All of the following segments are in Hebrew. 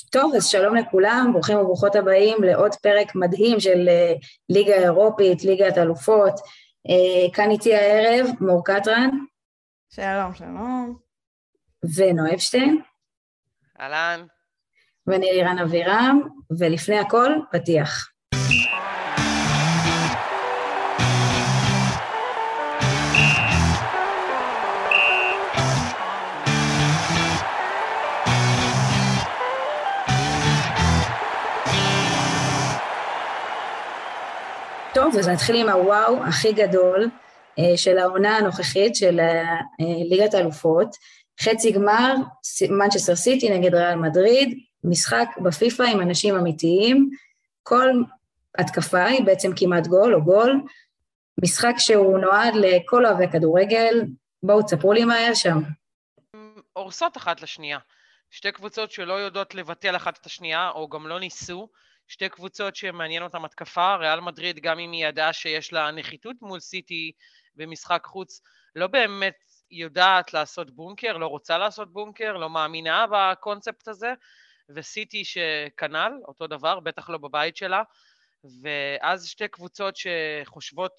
טוב, אז שלום לכולם, ברוכים וברוכות הבאים לעוד פרק מדהים של אה, ליגה אירופית, ליגת אלופות. אה, כאן איתי הערב מור קטרן. שלום, שלום. ונועה אפשטיין. אהלן. ואני לירן אבירם, ולפני הכל, פתיח. טוב, אז נתחיל עם הוואו הכי גדול אה, של העונה הנוכחית של אה, ליגת האלופות. חצי גמר, מנצ'סטר סיטי נגד ריאל מדריד, משחק בפיפא עם אנשים אמיתיים, כל התקפה היא בעצם כמעט גול או גול, משחק שהוא נועד לכל אוהבי כדורגל, בואו תספרו לי מה היה שם. הורסות אחת לשנייה. שתי קבוצות שלא יודעות לבטל אחת את השנייה, או גם לא ניסו, שתי קבוצות שמעניין אותן התקפה, ריאל מדריד, גם אם היא ידעה שיש לה נחיתות מול סיטי במשחק חוץ, לא באמת יודעת לעשות בונקר, לא רוצה לעשות בונקר, לא מאמינה בקונספט הזה, וסיטי שכנ"ל, אותו דבר, בטח לא בבית שלה, ואז שתי קבוצות שחושבות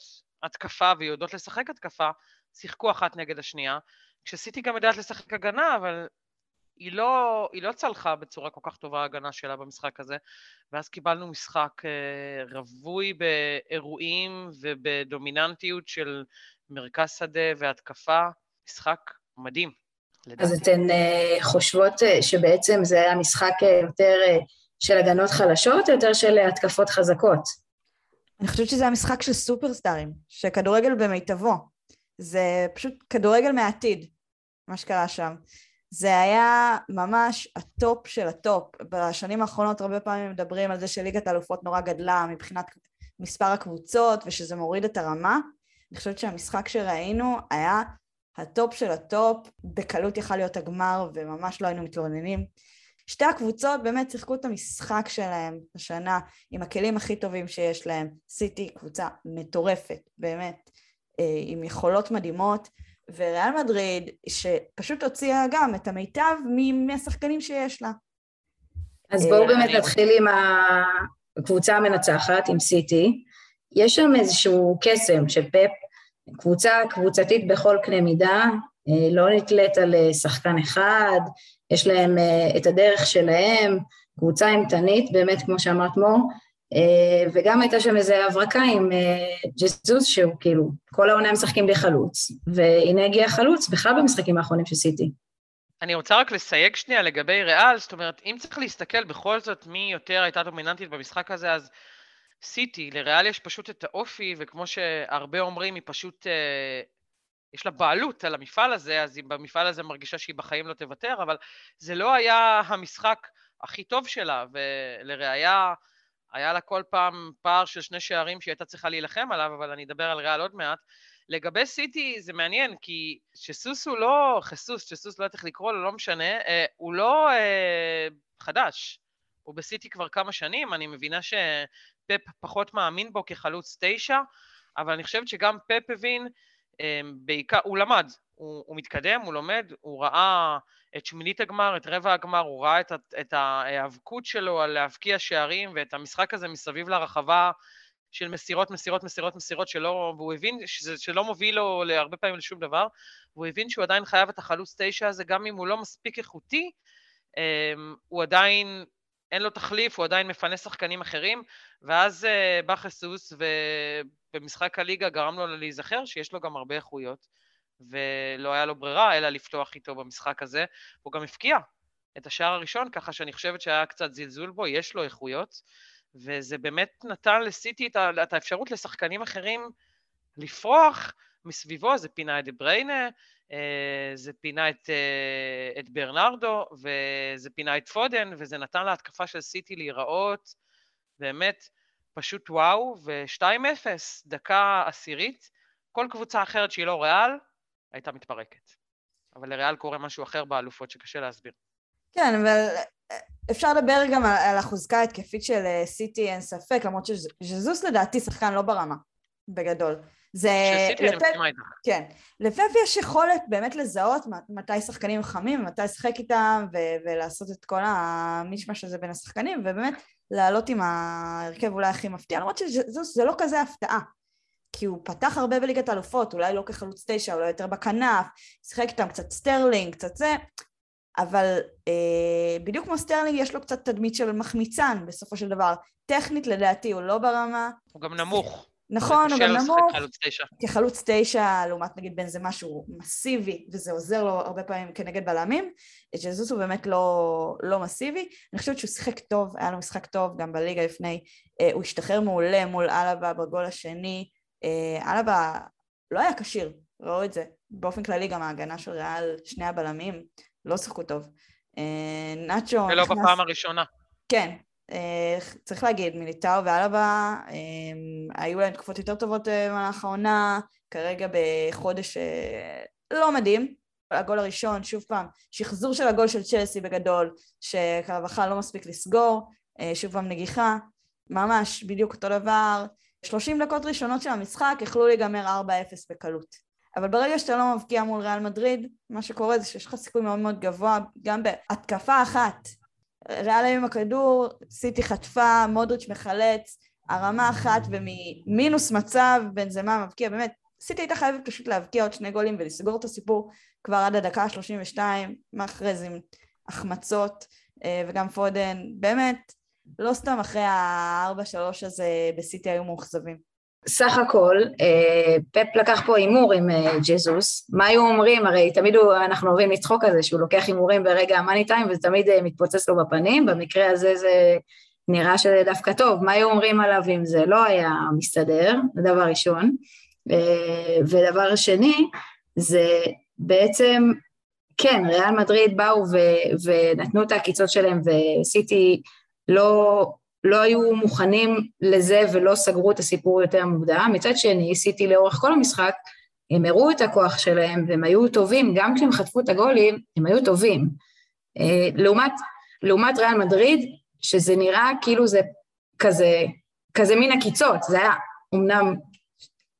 התקפה ויודעות לשחק התקפה, שיחקו אחת נגד השנייה, כשסיטי גם יודעת לשחק הגנה, אבל היא לא, היא לא צלחה בצורה כל כך טובה ההגנה שלה במשחק הזה, ואז קיבלנו משחק אה, רווי באירועים ובדומיננטיות של מרכז שדה והתקפה, משחק מדהים. לדעתי. אז אתן uh, חושבות uh, שבעצם זה היה משחק יותר של הגנות חלשות או יותר של התקפות חזקות? אני חושבת שזה היה משחק של סופרסטארים, שכדורגל במיטבו. זה פשוט כדורגל מהעתיד, מה שקרה שם. זה היה ממש ה top של ה top. בשנים האחרונות הרבה פעמים מדברים על זה שליגת האלופות נורא גדלה מבחינת מספר הקבוצות ושזה מוריד את הרמה. אני חושבת שהמשחק שראינו היה ה top של ה top, בקלות יכל להיות הגמר וממש לא היינו מתלוננים. שתי הקבוצות באמת שיחקו את המשחק שלהם השנה עם הכלים הכי טובים שיש להם. סיטי קבוצה מטורפת, באמת, אה, עם יכולות מדהימות. וריאל מדריד, שפשוט הוציאה גם את המיטב מהשחקנים שיש לה. אז בואו באמת נתחיל עם הקבוצה המנצחת, עם סיטי. יש שם איזשהו קסם של פפ, קבוצה קבוצתית בכל קנה מידה, אה, לא נתלית על אה, שחקן אחד, יש להם אה, את הדרך שלהם, קבוצה אימתנית, באמת, כמו שאמרת מור, אה, וגם הייתה שם איזו הברקה עם אה, ג'זוס, שהוא כאילו, כל העונה משחקים בלי חלוץ, והנה הגיע חלוץ בכלל במשחקים האחרונים של סיטי. אני רוצה רק לסייג שנייה לגבי ריאל, זאת אומרת, אם צריך להסתכל בכל זאת מי יותר הייתה דומיננטית במשחק הזה, אז סיטי, לריאל יש פשוט את האופי, וכמו שהרבה אומרים, היא פשוט, אה, יש לה בעלות על המפעל הזה, אז היא במפעל הזה מרגישה שהיא בחיים לא תוותר, אבל זה לא היה המשחק הכי טוב שלה, ולראיה, היה לה כל פעם פער של שני שערים שהיא הייתה צריכה להילחם עליו, אבל אני אדבר על ריאל עוד מעט. לגבי סיטי זה מעניין, כי שסוס הוא לא, חסוס, שסוס לא יודעת איך לקרוא לו, לא משנה, אה, הוא לא אה, חדש. הוא בסיטי כבר כמה שנים, אני מבינה שפפ פחות מאמין בו כחלוץ תשע, אבל אני חושבת שגם פפ הבין, אה, בעיקר, הוא למד, הוא, הוא מתקדם, הוא לומד, הוא ראה את שמינית הגמר, את רבע הגמר, הוא ראה את, את ההיאבקות שלו על להבקיע שערים ואת המשחק הזה מסביב לרחבה של מסירות, מסירות, מסירות, מסירות שלא, והוא הבין שזה, שלא מוביל לו להרבה פעמים לשום דבר, והוא הבין שהוא עדיין חייב את החלוץ תשע הזה, גם אם הוא לא מספיק איכותי, אמ, הוא עדיין, אין לו תחליף, הוא עדיין מפנה שחקנים אחרים, ואז אה, בא חיסוס, ובמשחק הליגה גרם לו להיזכר שיש לו גם הרבה איכויות. ולא היה לו ברירה אלא לפתוח איתו במשחק הזה. הוא גם הפקיע את השער הראשון, ככה שאני חושבת שהיה קצת זלזול בו, יש לו איכויות, וזה באמת נתן לסיטי את האפשרות לשחקנים אחרים לפרוח מסביבו, זה פינה את בריינה, אה, זה פינה את, אה, את ברנרדו, וזה פינה את פודן, וזה נתן להתקפה של סיטי להיראות באמת פשוט וואו, ו-2-0, דקה עשירית, כל קבוצה אחרת שהיא לא ריאל, הייתה מתפרקת. אבל לריאל קורה משהו אחר באלופות שקשה להסביר. כן, אבל אה, אפשר לדבר גם על, על החוזקה ההתקפית של אה, סיטי, אין ספק, למרות שז'זוס לדעתי שחקן לא ברמה, בגדול. זה... שסיטי אני מסכימה איתך. כן. לפפ יש יכולת באמת לזהות מתי שחקנים חמים ומתי לשחק איתם ו- ולעשות את כל המישמש הזה בין השחקנים ובאמת לעלות עם ההרכב אולי הכי מפתיע למרות שזה לא כזה הפתעה כי הוא פתח הרבה בליגת האלופות, אולי לא כחלוץ תשע, אולי יותר בכנף, שיחק איתם קצת סטרלינג, קצת זה, אבל אה, בדיוק כמו סטרלינג יש לו קצת תדמית של מחמיצן בסופו של דבר. טכנית לדעתי הוא לא ברמה. הוא גם נמוך. נכון, הוא גם נמוך. חלוץ תשע. כחלוץ תשע, לעומת נגיד בנזמה שהוא מסיבי, וזה עוזר לו הרבה פעמים כנגד בלמים. ג'זוס הוא באמת לא, לא מסיבי. אני חושבת שהוא שיחק טוב, היה לו משחק טוב גם בליגה לפני. אה, הוא השתחרר מעולה מול אלבה בגול השני. אה, אלבה לא היה כשיר, ראו את זה. באופן כללי גם ההגנה של ריאל, שני הבלמים, לא שיחקו טוב. אה, נאצ'ו נכנס... ולא בפעם הראשונה. כן, אה, צריך להגיד, מיליטאו ואלבה, היו להם תקופות יותר טובות במהלך העונה, כרגע בחודש לא מדהים. הגול הראשון, שוב פעם, שחזור של הגול של צ'לסי בגדול, שקרבחה לא מספיק לסגור, שוב פעם נגיחה, ממש בדיוק אותו דבר. 30 דקות ראשונות של המשחק יכלו להיגמר 4-0 בקלות. אבל ברגע שאתה לא מבקיע מול ריאל מדריד, מה שקורה זה שיש לך סיכוי מאוד מאוד גבוה, גם בהתקפה אחת. ריאל עם הכדור, סיטי חטפה, מודריץ' מחלץ, הרמה אחת וממינוס מצב, בן זמה מבקיע, באמת, סיטי הייתה חייבת פשוט להבקיע עוד שני גולים ולסגור את הסיפור כבר עד הדקה ה-32, מאחרי זה עם החמצות, אה, וגם פודן, באמת, לא סתם אחרי ה-4-3 הזה בסיטי היו מאוכזבים. סך הכל, אה, פפ לקח פה הימור עם אה, ג'זוס, מה היו אומרים? הרי תמיד הוא, אנחנו אוהבים לצחוק על זה שהוא לוקח הימורים ברגע המאני טיים וזה תמיד אה, מתפוצץ לו בפנים, במקרה הזה זה נראה שזה דווקא טוב, מה היו אומרים עליו אם זה לא היה מסתדר, זה דבר ראשון. ודבר שני, זה בעצם, כן, ריאל מדריד באו ו- ונתנו את העקיצות שלהם וסיטי לא, לא היו מוכנים לזה ולא סגרו את הסיפור יותר מוקדם. מצד שני, סיטי לאורך כל המשחק, הם הראו את הכוח שלהם והם היו טובים, גם כשהם חטפו את הגולים, הם היו טובים. אה, לעומת, לעומת ריאל מדריד, שזה נראה כאילו זה כזה, כזה מין עקיצות, זה היה אמנם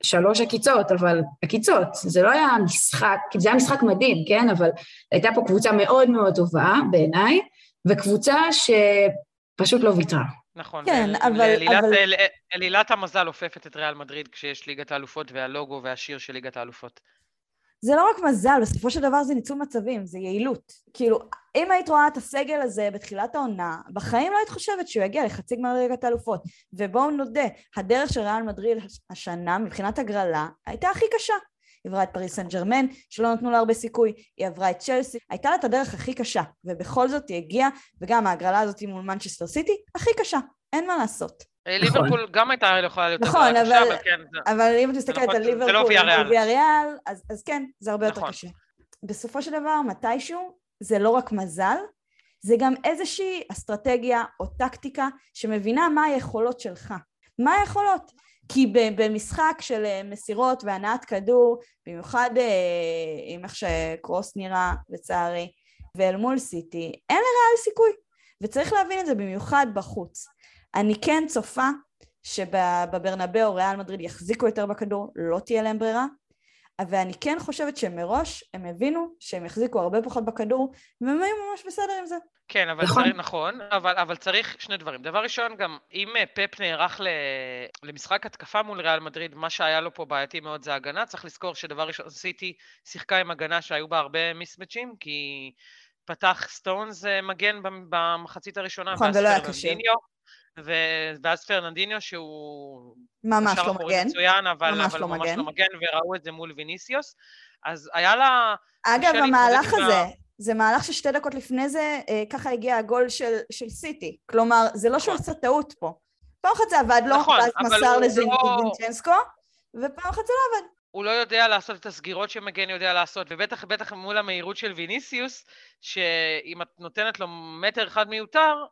שלוש עקיצות, אבל עקיצות, זה לא היה משחק, זה היה משחק מדהים, כן? אבל הייתה פה קבוצה מאוד מאוד טובה בעיניי, וקבוצה ש... פשוט לא ויתרה. נכון, כן, אבל... אלילת, אבל... אל, אלילת המזל אופפת את ריאל מדריד כשיש ליגת האלופות והלוגו והשיר של ליגת האלופות. זה לא רק מזל, בסופו של דבר זה ניצול מצבים, זה יעילות. כאילו, אם היית רואה את הסגל הזה בתחילת העונה, בחיים לא היית חושבת שהוא יגיע לחצי גמר ליגת האלופות. ובואו נודה, הדרך של ריאל מדריד השנה, מבחינת הגרלה, הייתה הכי קשה. היא עברה את פריס סן ג'רמן, שלא נתנו לה הרבה סיכוי, היא עברה את צ'לסי, הייתה לה את הדרך הכי קשה, ובכל זאת היא הגיעה, וגם ההגרלה הזאת מול מנצ'סטר סיטי, הכי קשה, אין מה לעשות. אה, ליברפול גם הייתה יכולה להיות נכון, אבל, קשה, אבל כן. אבל אם את מסתכלת על ליברפול או ויאריאל, אז כן, זה הרבה יותר נכון. קשה. בסופו של דבר, מתישהו, זה לא רק מזל, זה גם איזושהי אסטרטגיה או טקטיקה שמבינה מה היכולות שלך. מה היכולות? כי במשחק של אה, מסירות והנעת כדור, במיוחד אה, עם איך שקרוס נראה לצערי, ואל מול סיטי, אין לריאל סיכוי. וצריך להבין את זה במיוחד בחוץ. אני כן צופה שבברנבאו ריאל מדריד יחזיקו יותר בכדור, לא תהיה להם ברירה, ואני כן חושבת שמראש הם הבינו שהם יחזיקו הרבה פחות בכדור, והם היו ממש בסדר עם זה. כן, אבל נכון, צריך, נכון אבל, אבל צריך שני דברים. דבר ראשון, גם אם אה, פפ נערך ל, למשחק התקפה מול ריאל מדריד, מה שהיה לו פה בעייתי מאוד זה הגנה. צריך לזכור שדבר ראשון, סיטי שיחקה עם הגנה שהיו בה הרבה מיסמצ'ים, כי פתח סטונס אה, מגן במחצית הראשונה, נכון, ולא היה קשה. ואז פרננדיניו שהוא... ממש לא מגן. מצוין, אבל ממש, אבל לא, ממש מגן. לא מגן, וראו את זה מול ויניסיוס. אז היה לה... אגב, המהלך הזה, זה מהלך ששתי דקות לפני זה, אה, ככה הגיע הגול של, של סיטי. כלומר, זה לא שהוא נכון. עשה טעות פה. פעם אחת זה עבד לו, נכון, ואז מסר לזינצ'נסקו, לא... ופעם אחת זה לא עבד. הוא לא יודע לעשות את הסגירות שמגן יודע לעשות, ובטח בטח מול המהירות של ויניסיוס, שאם את נותנת לו מטר אחד מיותר,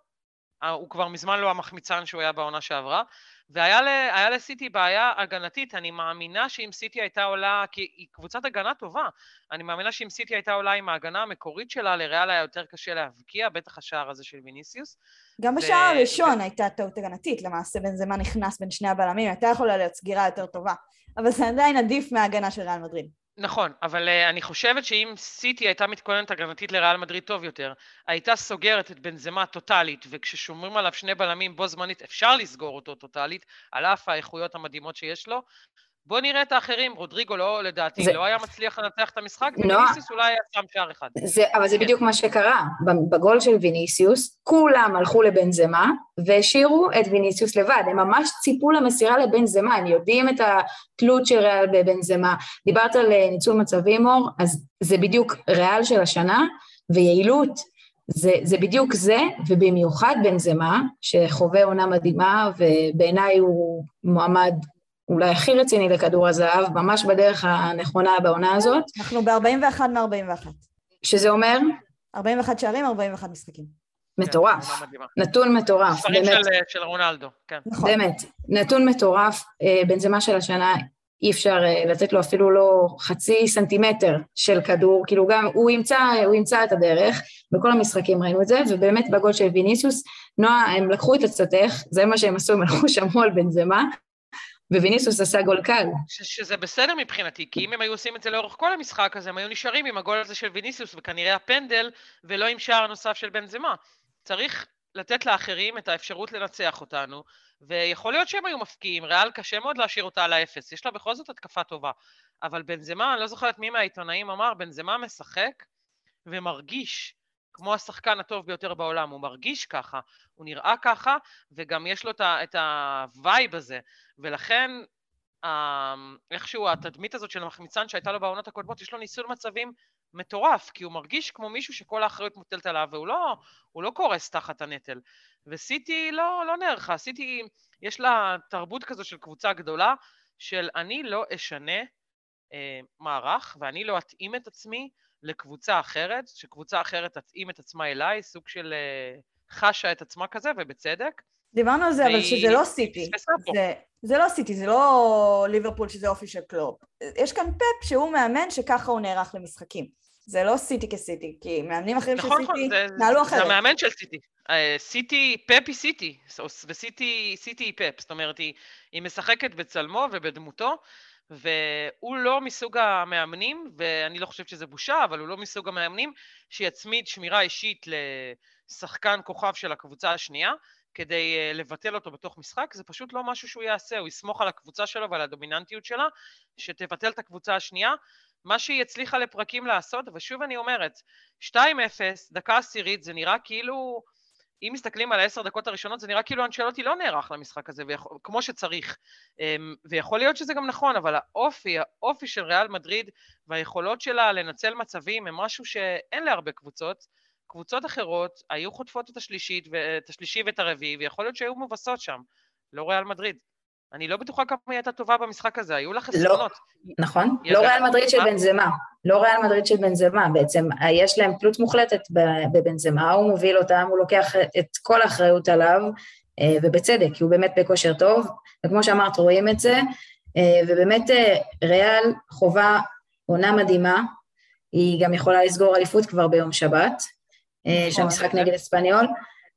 הוא כבר מזמן לא המחמיצן שהוא היה בעונה שעברה, והיה לסיטי בעיה הגנתית, אני מאמינה שאם סיטי הייתה עולה, כי היא קבוצת הגנה טובה, אני מאמינה שאם סיטי הייתה עולה עם ההגנה המקורית שלה, לריאל היה יותר קשה להבקיע, בטח השער הזה של ויניסיוס. גם בשער ו... הראשון ו... הייתה טעות הגנתית, למעשה בין זמן נכנס בין שני הבלמים, הייתה יכולה להיות סגירה יותר טובה, אבל זה עדיין עדיף מההגנה של ריאל מדריד. נכון, אבל uh, אני חושבת שאם סיטי הייתה מתכוננת הגנתית לריאל מדריד טוב יותר, הייתה סוגרת את בנזמה טוטאלית, וכששומרים עליו שני בלמים בו זמנית אפשר לסגור אותו טוטאלית, על אף האיכויות המדהימות שיש לו, בוא נראה את האחרים, רודריגו לא, לדעתי, זה... לא היה מצליח לנצח את המשחק, לא. ויניסיוס אולי היה שם שער אחד. זה, אבל זה כן. בדיוק מה שקרה, בגול של ויניסיוס, כולם הלכו לבנזמה, והשאירו את ויניסיוס לבד, הם ממש ציפו למסירה לבנזמה, הם יודעים את התלות של ריאל בבנזמה. דיברת על אה, ניצול מצבים, אור, אז זה בדיוק ריאל של השנה, ויעילות, זה, זה בדיוק זה, ובמיוחד בנזמה, שחווה עונה מדהימה, ובעיניי הוא מועמד אולי הכי רציני לכדור הזהב, ממש בדרך הנכונה בעונה הזאת. אנחנו ב-41 מ-41. שזה אומר? 41 שערים, 41 משחקים. מטורף, כן, נתון מטורף. ספרים של, של רונלדו, כן. נכון. באמת, נתון מטורף, אה, בנזמה של השנה, אי אפשר אה, לתת לו אפילו לא חצי סנטימטר של כדור, כאילו גם הוא ימצא, הוא ימצא את הדרך, בכל המשחקים ראינו את זה, ובאמת בגול של ויניסיוס, נועה, הם לקחו את עצתך, זה מה שהם עשו, הם הלכו שמעו על בנזמה, וויניסוס עשה גול קל. שזה בסדר מבחינתי, כי אם הם היו עושים את זה לאורך כל המשחק, אז הם היו נשארים עם הגול הזה של ויניסוס, וכנראה הפנדל, ולא עם שער נוסף של בנזמה. צריך לתת לאחרים את האפשרות לנצח אותנו, ויכול להיות שהם היו מפקיעים, ריאל קשה מאוד להשאיר אותה על האפס, יש לה בכל זאת התקפה טובה. אבל בנזמה, אני לא זוכרת מי מהעיתונאים אמר, בנזמה משחק ומרגיש כמו השחקן הטוב ביותר בעולם, הוא מרגיש ככה, הוא נראה ככה, וגם יש לו את ה vibe הזה, ולכן אמ, איכשהו התדמית הזאת של המחמיצן שהייתה לו בעונות הקודמות, יש לו ניצול מצבים מטורף, כי הוא מרגיש כמו מישהו שכל האחריות מוטלת עליו, והוא לא, לא קורס תחת הנטל. וסיטי לא, לא נערכה, סיטי, יש לה תרבות כזו של קבוצה גדולה, של אני לא אשנה אה, מערך, ואני לא אתאים את עצמי לקבוצה אחרת, שקבוצה אחרת תתאים את עצמה אליי, סוג של אה, חשה את עצמה כזה, ובצדק. דיברנו על זה, אבל שזה לא סיטי. זה, זה לא סיטי, זה לא ליברפול שזה אופי של קלופ. יש כאן פפ שהוא מאמן שככה הוא נערך למשחקים. זה לא סיטי כסיטי, כי מאמנים אחרים נכון, של סיטי נעלו אחרת. זה המאמן של סיטי. אה, סיטי, פפ היא סיטי, וסיטי היא פפ. זאת אומרת, היא, היא משחקת בצלמו ובדמותו, והוא לא מסוג המאמנים, ואני לא חושבת שזה בושה, אבל הוא לא מסוג המאמנים שיצמיד שמירה אישית לשחקן כוכב של הקבוצה השנייה, כדי אה, לבטל אותו בתוך משחק, זה פשוט לא משהו שהוא יעשה, הוא יסמוך על הקבוצה שלו ועל הדומיננטיות שלה, שתבטל את הקבוצה השנייה. מה שהיא הצליחה לפרקים לעשות, ושוב אני אומרת, 2-0, דקה עשירית, זה נראה כאילו... אם מסתכלים על העשר דקות הראשונות, זה נראה כאילו אנשלוטי לא נערך למשחק הזה, ויכול, כמו שצריך. אמ, ויכול להיות שזה גם נכון, אבל האופי, האופי של ריאל מדריד והיכולות שלה לנצל מצבים הם משהו שאין להרבה קבוצות. קבוצות אחרות היו חוטפות את השלישית, את השלישי ואת הרביעי, ויכול להיות שהיו מובסות שם. לא ריאל מדריד. אני לא בטוחה כמה היא הייתה טובה במשחק הזה, היו לה חסרונות. לא, נכון, לא ריאל מדריד של בנזמה, לא ריאל מדריד של בנזמה, בעצם יש להם תלות מוחלטת בבנזמה, הוא מוביל אותם, הוא לוקח את כל האחריות עליו, אה, ובצדק, כי הוא באמת בכושר טוב, וכמו שאמרת, רואים את זה, אה, ובאמת אה, ריאל חובה עונה מדהימה, היא גם יכולה לסגור אליפות כבר ביום שבת, נכון, שהמשחק נגד אספניול,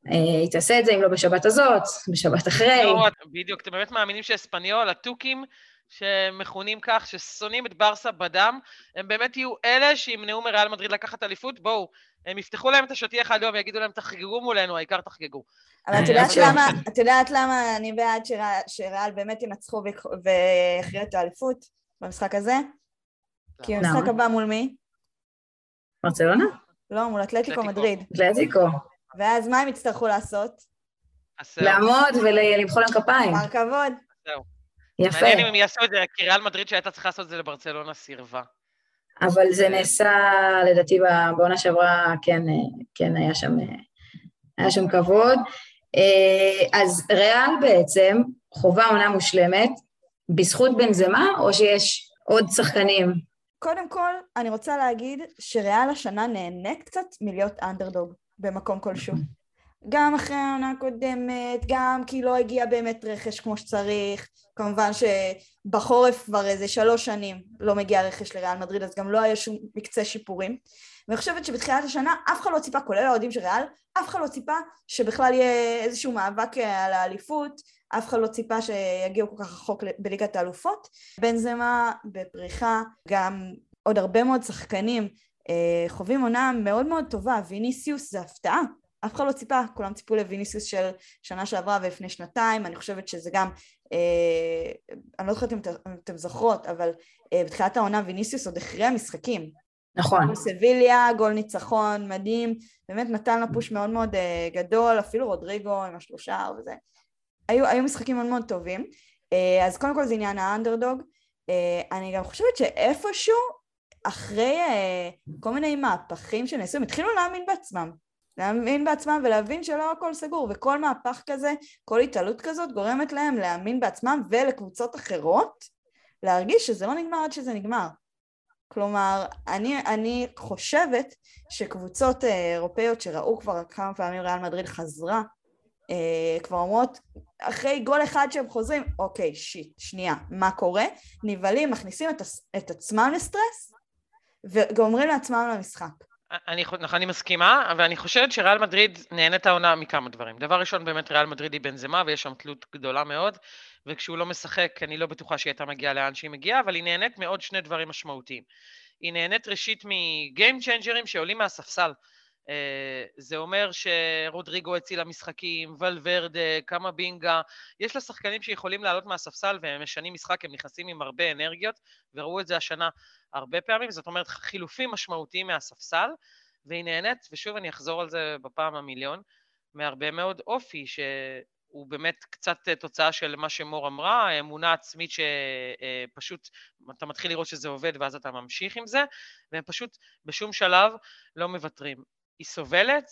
היא תעשה את זה אם לא בשבת הזאת, בשבת אחרי. לא, בדיוק, אתם באמת מאמינים שאספניול, התוכים שמכונים כך, ששונאים את ברסה בדם, הם באמת יהיו אלה שימנעו מריאל מדריד לקחת אליפות? בואו, הם יפתחו להם את השטיח האדום ויגידו להם תחגגו מולנו, העיקר תחגגו. אבל את יודעת למה, את יודעת למה אני בעד שריאל באמת ינצחו ויכריעו את האליפות במשחק הזה? כי המשחק הבא מול מי? ברצלונה? לא, מול אתלטיקו מדריד. אתלטיקו. ואז מה הם יצטרכו לעשות? לעמוד ולמחוא להם כפיים. מר כבוד. יפה. מעניין אם הם יעשו את זה, כי ריאל מדריד שהייתה צריכה לעשות את זה לברצלונה סירבה. אבל זה נעשה, לדעתי, בעונה שעברה, כן, כן היה שם, היה שם כבוד. אה, אז ריאל בעצם חובה עונה מושלמת בזכות בנזמה, או שיש עוד שחקנים? קודם כל, אני רוצה להגיד שריאל השנה נהנית קצת מלהיות אנדרדוג. במקום כלשהו. גם אחרי העונה הקודמת, גם כי לא הגיע באמת רכש כמו שצריך, כמובן שבחורף כבר איזה שלוש שנים לא מגיע רכש לריאל מדריד, אז גם לא היה שום מקצה שיפורים. ואני חושבת שבתחילת השנה אף אחד לא ציפה, כולל האוהדים של ריאל, אף אחד לא ציפה שבכלל יהיה איזשהו מאבק על האליפות, אף אחד לא ציפה שיגיעו כל כך רחוק בליגת האלופות. בנזמה בפריחה, גם עוד הרבה מאוד שחקנים אה, חווים עונה מאוד מאוד טובה, ויניסיוס זה הפתעה, אף אחד לא ציפה, כולם ציפו לוויניסיוס של שנה שעברה ולפני שנתיים, אני חושבת שזה גם, אה, אני לא זוכרת אם אתם זוכרות, אבל אה, בתחילת העונה ויניסיוס עוד הכריע משחקים. נכון. סביליה, גול ניצחון, מדהים, באמת נתן לה פוש מאוד מאוד אה, גדול, אפילו רודריגו עם השלושה וזה. היו, היו משחקים מאוד מאוד טובים. אה, אז קודם כל זה עניין האנדרדוג. אה, אני גם חושבת שאיפשהו, אחרי אה, כל מיני מהפכים שנעשו, הם התחילו להאמין בעצמם. להאמין בעצמם ולהבין שלא הכל סגור, וכל מהפך כזה, כל התעלות כזאת גורמת להם להאמין בעצמם ולקבוצות אחרות להרגיש שזה לא נגמר עד שזה נגמר. כלומר, אני, אני חושבת שקבוצות אה, אירופאיות שראו כבר כמה פעמים ריאל מדריד חזרה, אה, כבר אומרות, אחרי גול אחד שהם חוזרים, אוקיי, שיט, שנייה, מה קורה? נבהלים, מכניסים את, את עצמם לסטרס וגומרים לעצמם למשחק. אני, נכון, אני מסכימה, אבל אני חושבת שריאל מדריד נהנית העונה מכמה דברים. דבר ראשון, באמת ריאל מדריד היא בנזמה ויש שם תלות גדולה מאוד, וכשהוא לא משחק, אני לא בטוחה שהיא הייתה מגיעה לאן שהיא מגיעה, אבל היא נהנית מעוד שני דברים משמעותיים. היא נהנית ראשית מגיים צ'יינג'רים שעולים מהספסל. אה, זה אומר שרודריגו הציל המשחקים, ולוורדה, קאמה בינגה, יש לה שחקנים שיכולים לעלות מהספסל והם משנים משחק, הם נכנסים עם הרבה אנרגיות, וראו את זה השנה הרבה פעמים, זאת אומרת חילופים משמעותיים מהספסל, והיא נהנית, ושוב אני אחזור על זה בפעם המיליון, מהרבה מאוד אופי, שהוא באמת קצת תוצאה של מה שמור אמרה, אמונה עצמית שפשוט אתה מתחיל לראות שזה עובד ואז אתה ממשיך עם זה, והם פשוט בשום שלב לא מוותרים. היא סובלת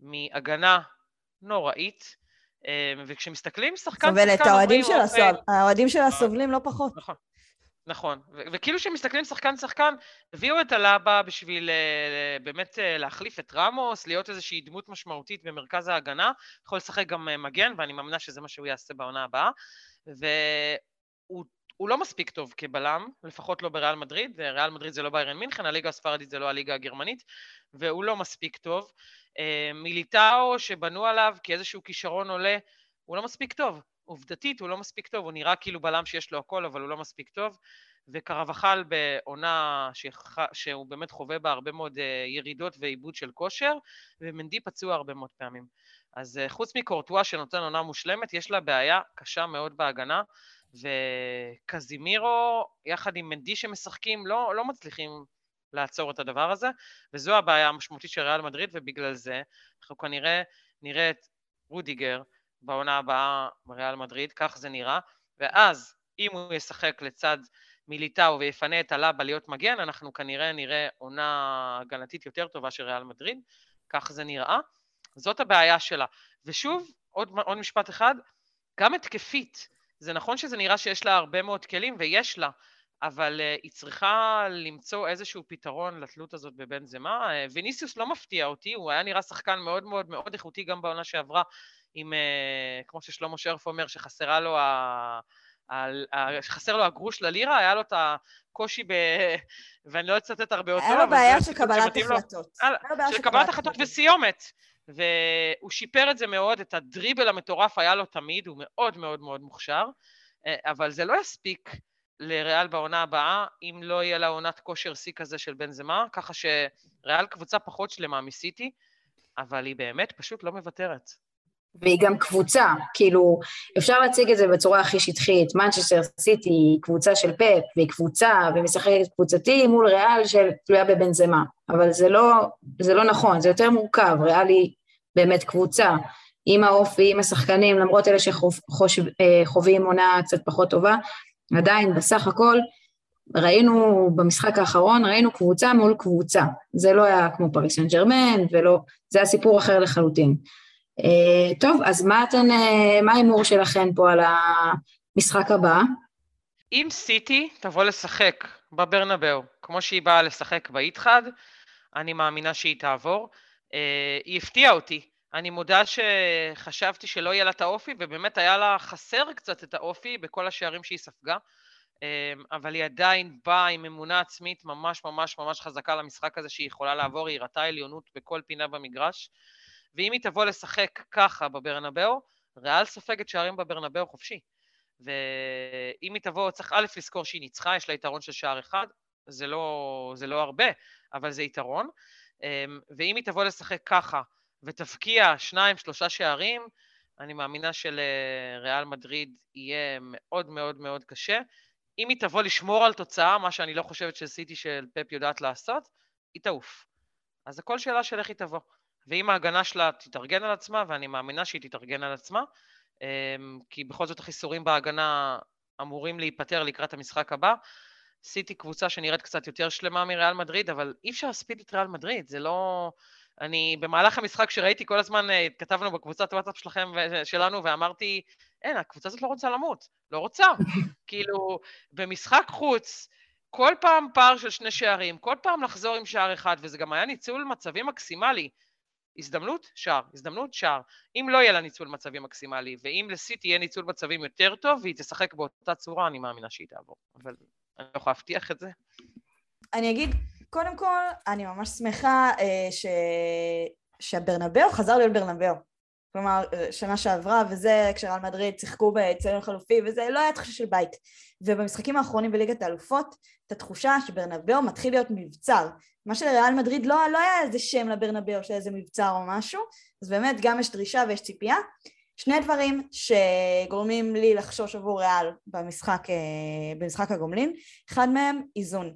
מהגנה נוראית, אה, וכשמסתכלים שחקן סובלת, שחקן האוהדים שלה, אוקיי, האוהדים שלה סובלים לא פחות. נכון. נכון, וכאילו כשמסתכלים שחקן שחקן, הביאו את הלבה בשביל uh, באמת uh, להחליף את רמוס, להיות איזושהי דמות משמעותית במרכז ההגנה, יכול לשחק גם uh, מגן, ואני מאמינה שזה מה שהוא יעשה בעונה הבאה, והוא לא מספיק טוב כבלם, לפחות לא בריאל מדריד, ריאל מדריד זה לא ביירן מינכן, הליגה הספרדית זה לא הליגה הגרמנית, והוא לא מספיק טוב. Uh, מיליטאו שבנו עליו כאיזשהו כישרון עולה, הוא לא מספיק טוב. עובדתית הוא לא מספיק טוב, הוא נראה כאילו בלם שיש לו הכל, אבל הוא לא מספיק טוב. וקרבחל בעונה שח... שהוא באמת חווה בה הרבה מאוד אה, ירידות ועיבוד של כושר, ומנדי פצוע הרבה מאוד פעמים. אז אה, חוץ מקורטואה שנותן עונה מושלמת, יש לה בעיה קשה מאוד בהגנה, וקזימירו, יחד עם מנדי שמשחקים, לא, לא מצליחים לעצור את הדבר הזה, וזו הבעיה המשמעותית של ריאל מדריד, ובגלל זה אנחנו כנראה נראה את רודיגר, בעונה הבאה בריאל מדריד, כך זה נראה, ואז אם הוא ישחק לצד מיליטאו ויפנה את הלבה להיות מגן, אנחנו כנראה נראה עונה הגנתית יותר טובה של ריאל מדריד, כך זה נראה. זאת הבעיה שלה. ושוב, עוד, עוד משפט אחד, גם התקפית, זה נכון שזה נראה שיש לה הרבה מאוד כלים, ויש לה, אבל uh, היא צריכה למצוא איזשהו פתרון לתלות הזאת בבן זמה. Uh, ויניסיוס לא מפתיע אותי, הוא היה נראה שחקן מאוד מאוד מאוד איכותי גם בעונה שעברה, עם, uh, כמו ששלמה שרף אומר, שחסרה לו ה... שחסר לו הגרוש ללירה, היה לו את הקושי ב... ואני לא אצטט הרבה אותו, היה לו בעיה של קבלת החלטות. של קבלת החלטות וסיומת. והוא שיפר את זה מאוד, את הדריבל המטורף היה לו תמיד, הוא מאוד מאוד מאוד מוכשר, אבל זה לא יספיק לריאל בעונה הבאה, אם לא יהיה לה עונת כושר שיא כזה של בן זמה, ככה שריאל קבוצה פחות שלמה מסיטי, אבל היא באמת פשוט לא מוותרת. והיא גם קבוצה, כאילו, אפשר להציג את זה בצורה הכי שטחית, מנצ'סטר סיטי היא קבוצה של פאפ, והיא קבוצה, ומשחקת קבוצתי מול ריאל של תלויה בבן זמה, אבל זה לא, זה לא נכון, זה יותר מורכב, ריאל היא באמת קבוצה, עם האופי, עם השחקנים, למרות אלה שחווים אה, עונה קצת פחות טובה, עדיין בסך הכל ראינו במשחק האחרון, ראינו קבוצה מול קבוצה. זה לא היה כמו פריס סן ג'רמן, ולא, זה היה סיפור אחר לחלוטין. Uh, טוב, אז מה אתן, uh, מה ההימור שלכם פה על המשחק הבא? אם סיטי תבוא לשחק בברנבאו, כמו שהיא באה לשחק באיתחד, אני מאמינה שהיא תעבור. Uh, היא הפתיעה אותי אני מודה שחשבתי שלא יהיה לה את האופי, ובאמת היה לה חסר קצת את האופי בכל השערים שהיא ספגה, אבל היא עדיין באה עם אמונה עצמית ממש ממש ממש חזקה למשחק הזה שהיא יכולה לעבור, היא הראתה עליונות בכל פינה במגרש, ואם היא תבוא לשחק ככה בברנבאו, ריאל סופגת שערים בברנבאו חופשי. ואם היא תבוא, צריך א' לזכור שהיא ניצחה, יש לה יתרון של שער אחד, זה לא, זה לא הרבה, אבל זה יתרון. אמ, ואם היא תבוא לשחק ככה ותבקיע שניים, שלושה שערים, אני מאמינה שלריאל מדריד יהיה מאוד מאוד מאוד קשה. אם היא תבוא לשמור על תוצאה, מה שאני לא חושבת שסיטי של פפ יודעת לעשות, היא תעוף. אז הכל שאלה של איך היא תבוא. ואם ההגנה שלה תתארגן על עצמה, ואני מאמינה שהיא תתארגן על עצמה, אמ, כי בכל זאת החיסורים בהגנה אמורים להיפתר לקראת המשחק הבא. סיטי קבוצה שנראית קצת יותר שלמה מריאל מדריד, אבל אי אפשר להספיד את ריאל מדריד, זה לא... אני, במהלך המשחק שראיתי כל הזמן, אה, התכתבנו בקבוצת וואטסאפ שלכם ושלנו, ואמרתי, אין, הקבוצה הזאת לא רוצה למות, לא רוצה. כאילו, במשחק חוץ, כל פעם פער של שני שערים, כל פעם לחזור עם שער אחד, וזה גם היה ניצול מצבים מקסימלי. הזדמנות, שער, הזדמנות, שער. אם לא יהיה לה ניצול מצבים מקסימלי, ואם לסיטי יהיה ניצול מצבים יותר טוב, והיא תשחק באותה צורה, אני מאמינה שהיא תעבור. אבל אני לא יכולה להבטיח את זה. אני אגיד, קודם כל, אני ממש שמחה אה, ש... שהברנבאו חזר להיות ברנבאו. כלומר, אה, שנה שעברה, וזה כשרל מדריד שיחקו באצטדיון חלופי, וזה לא היה תחושה של בית. ובמשחקים האחרונים בליגת האלופות, את התחושה שברנבאו מתחיל להיות מבצר. מה שלריאל מדריד לא, לא היה איזה שם לברנבאו של איזה מבצר או משהו, אז באמת גם יש דרישה ויש ציפייה. שני דברים שגורמים לי לחשוש עבור ריאל במשחק, אה, במשחק הגומלין, אחד מהם איזון.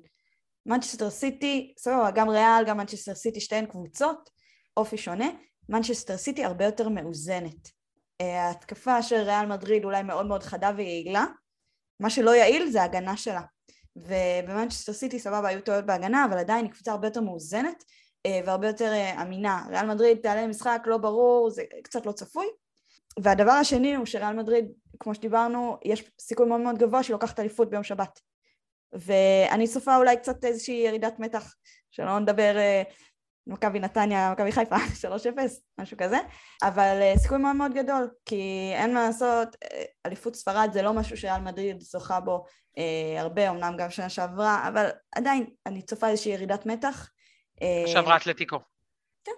מנצ'סטר סיטי, סבבה, גם ריאל, גם מנצ'סטר סיטי, שתיהן קבוצות, אופי שונה, מנצ'סטר סיטי הרבה יותר מאוזנת. אה, ההתקפה של ריאל מדריד אולי מאוד מאוד חדה ויעילה, מה שלא יעיל זה ההגנה שלה. ובמנצ'סטר סיטי סבבה היו טעויות בהגנה, אבל עדיין היא קבוצה הרבה יותר מאוזנת אה, והרבה יותר אה, אמינה. ריאל מדריד תעלה למשחק לא ברור, זה קצת לא צפוי. והדבר השני הוא שריאל מדריד, כמו שדיברנו, יש סיכוי מאוד מאוד גבוה שהיא לוקחת אליפות ביום שבת. ואני צופה אולי קצת איזושהי ירידת מתח, שלא נדבר מכבי נתניה, מכבי חיפה, 3-0, משהו כזה, אבל uh, סיכוי מאוד מאוד גדול, כי אין מה לעשות, אה, אליפות ספרד זה לא משהו שאל מדריד זוכה בו uh, הרבה, אמנם גם שנה שעברה, אבל עדיין אני צופה איזושהי ירידת מתח. שעברה אתלטיקו. כן,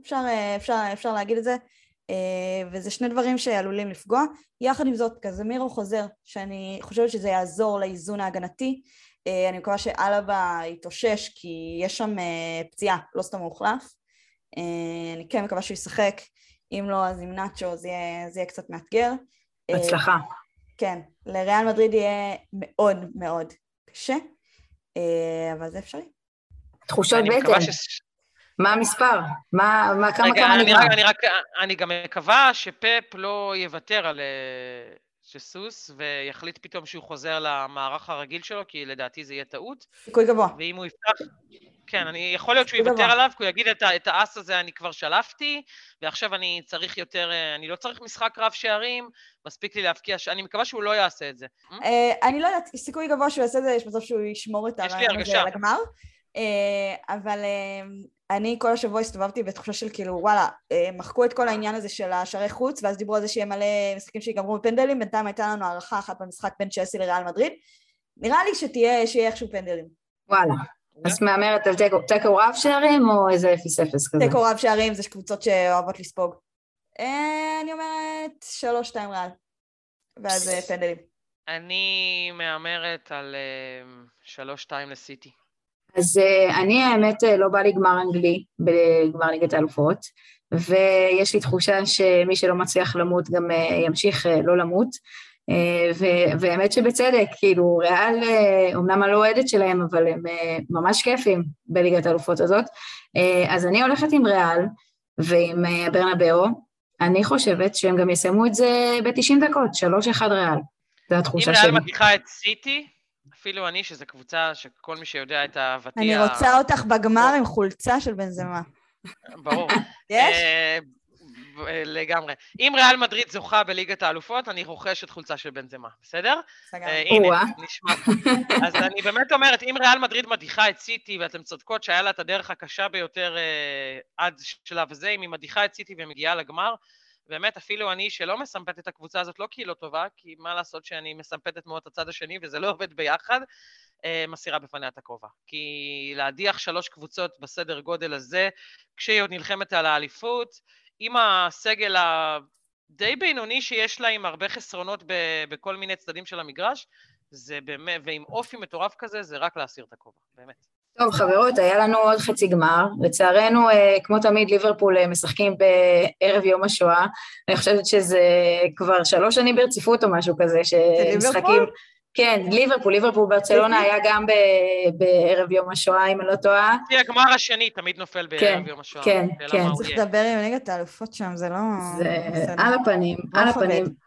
אפשר, אפשר, אפשר להגיד את זה, uh, וזה שני דברים שעלולים לפגוע. יחד עם זאת, קזמירו חוזר, שאני חושבת שזה יעזור לאיזון ההגנתי, אה, אני מקווה שאלבה יתאושש כי יש שם אה, פציעה, לא סתם הוא הוחלף. אה, אני כן מקווה שהוא ישחק, אם לא אז עם נאצ'ו זה יהיה, זה יהיה קצת מאתגר. הצלחה. כן, לריאל מדריד יהיה מאוד מאוד קשה, אבל זה אפשרי. תחושות בטן. ש... מה המספר? מה, מה כמה רגע, כמה נגמר? אני, אני, אני גם מקווה שפפ לא יוותר על שסוס, ויחליט פתאום שהוא חוזר למערך הרגיל שלו, כי לדעתי זה יהיה טעות. סיכוי גבוה. ואם הוא יפתח... כן, אני, יכול להיות שהוא יוותר. עליו, כי הוא יגיד את, את האס הזה אני כבר שלפתי, ועכשיו אני צריך יותר, אה, אני לא צריך משחק רב שערים, מספיק לי להבקיע, אני מקווה שהוא לא יעשה את זה. אה, אני לא יודעת, סיכוי גבוה שהוא יעשה את זה, יש מצב שהוא ישמור את הרעיון הזה לגמר. אה, אבל אני כל השבוע הסתובבתי בתחושה של כאילו וואלה אה, מחקו את כל העניין הזה של השערי חוץ ואז דיברו על זה שיהיה מלא משחקים שיגמרו בפנדלים בינתיים הייתה לנו הערכה אחת במשחק בין צ'לסי לריאל מדריד. נראה לי שתהיה שיהיה איכשהו פנדלים. וואלה. אז מהמרת על תיקו רב שערים או איזה אפס אפס כזה? תיקו רב שערים זה קבוצות שאוהבות לספוג. אה, אני אומרת שלוש שתיים ריאל. ואז אה, פנדלים. אני מהמרת על שלוש שתיים לסיטי אז uh, אני האמת אה, לא בא לי גמר אנגלי בגמר ליגת האלופות, ויש לי תחושה שמי שלא מצליח למות גם uh, ימשיך לא למות, והאמת שבצדק, כאילו ריאל, אמנם אני לא אוהדת שלהם, אבל הם ממש כיפים בליגת האלופות הזאת, אז אני הולכת עם ריאל ועם ברנבאו, אני חושבת שהם גם יסיימו את זה ב-90 דקות, 3-1 ריאל, זו התחושה שלי. אם ריאל מגיחה את סיטי, אפילו אני, שזו קבוצה שכל מי שיודע את אהבתי... אני רוצה אותך בגמר עם חולצה של בנזמה. ברור. יש? אה, לגמרי. אם ריאל מדריד זוכה בליגת האלופות, אני רוכש את חולצה של בנזמה, בסדר? סגר. הנה, נשמע. אז אני באמת אומרת, אם ריאל מדריד מדיחה את סיטי, ואתן צודקות שהיה לה את הדרך הקשה ביותר עד שלב זה, אם היא מדיחה את סיטי ומגיעה לגמר, באמת, אפילו אני שלא מסמפת את הקבוצה הזאת, לא כי היא לא טובה, כי מה לעשות שאני מסמפתת מאוד את הצד השני וזה לא עובד ביחד, אה, מסירה בפניה את הכובע. כי להדיח שלוש קבוצות בסדר גודל הזה, כשהיא עוד נלחמת על האליפות, עם הסגל הדי בינוני שיש לה עם הרבה חסרונות ב- בכל מיני צדדים של המגרש, זה באמת, ועם אופי מטורף כזה, זה רק להסיר את הכובע, באמת. טוב, חברות, היה לנו עוד חצי גמר. לצערנו, אה, כמו תמיד, ליברפול אה, משחקים בערב יום השואה. אני חושבת שזה כבר שלוש שנים ברציפות או משהו כזה, שמשחקים... כן, ליברפול, ליברפול ברצלונה היה גם בערב יום השואה, אם אני לא טועה. זה הגמר השני תמיד נופל בערב כן, יום השואה. כן, כן. צריך לדבר עם ליגת האלופות שם, זה לא... זה על הפנים, לא על הפנים.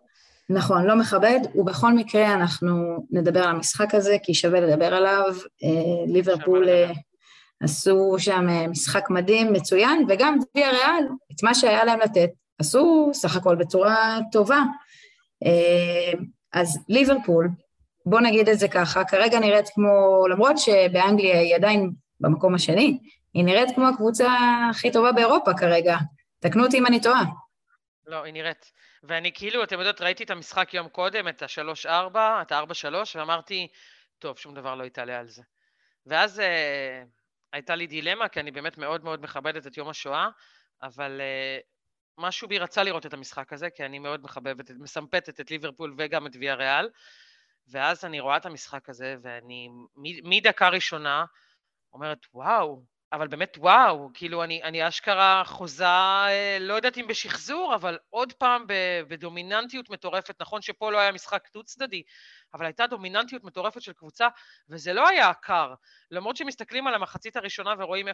נכון, לא מכבד, ובכל מקרה אנחנו נדבר על המשחק הזה, כי שווה לדבר עליו. אה, ליברפול אה, עשו שם אה, משחק מדהים, מצוין, וגם ויה ריאל, את מה שהיה להם לתת, עשו סך הכל בצורה טובה. אז ליברפול, בוא נגיד את זה ככה, כרגע נראית כמו, למרות שבאנגליה היא עדיין במקום השני, היא נראית כמו הקבוצה הכי טובה באירופה כרגע. תקנו אותי אם אני טועה. לא, היא נראית. ואני כאילו, אתם יודעות, ראיתי את המשחק יום קודם, את ה-3-4, את ה-4-3, ואמרתי, טוב, שום דבר לא יתעלה על זה. ואז אה, הייתה לי דילמה, כי אני באמת מאוד מאוד מכבדת את יום השואה, אבל אה, משהו בי רצה לראות את המשחק הזה, כי אני מאוד מחבבת, מסמפתת את ליברפול וגם את ויה ריאל, ואז אני רואה את המשחק הזה, ואני מדקה ראשונה אומרת, וואו, אבל באמת וואו, כאילו אני, אני אשכרה חוזה, אה, לא יודעת אם בשחזור, אבל עוד פעם בדומיננטיות מטורפת. נכון שפה לא היה משחק דו-צדדי, אבל הייתה דומיננטיות מטורפת של קבוצה, וזה לא היה עקר. למרות שמסתכלים על המחצית הראשונה ורואים 0-0,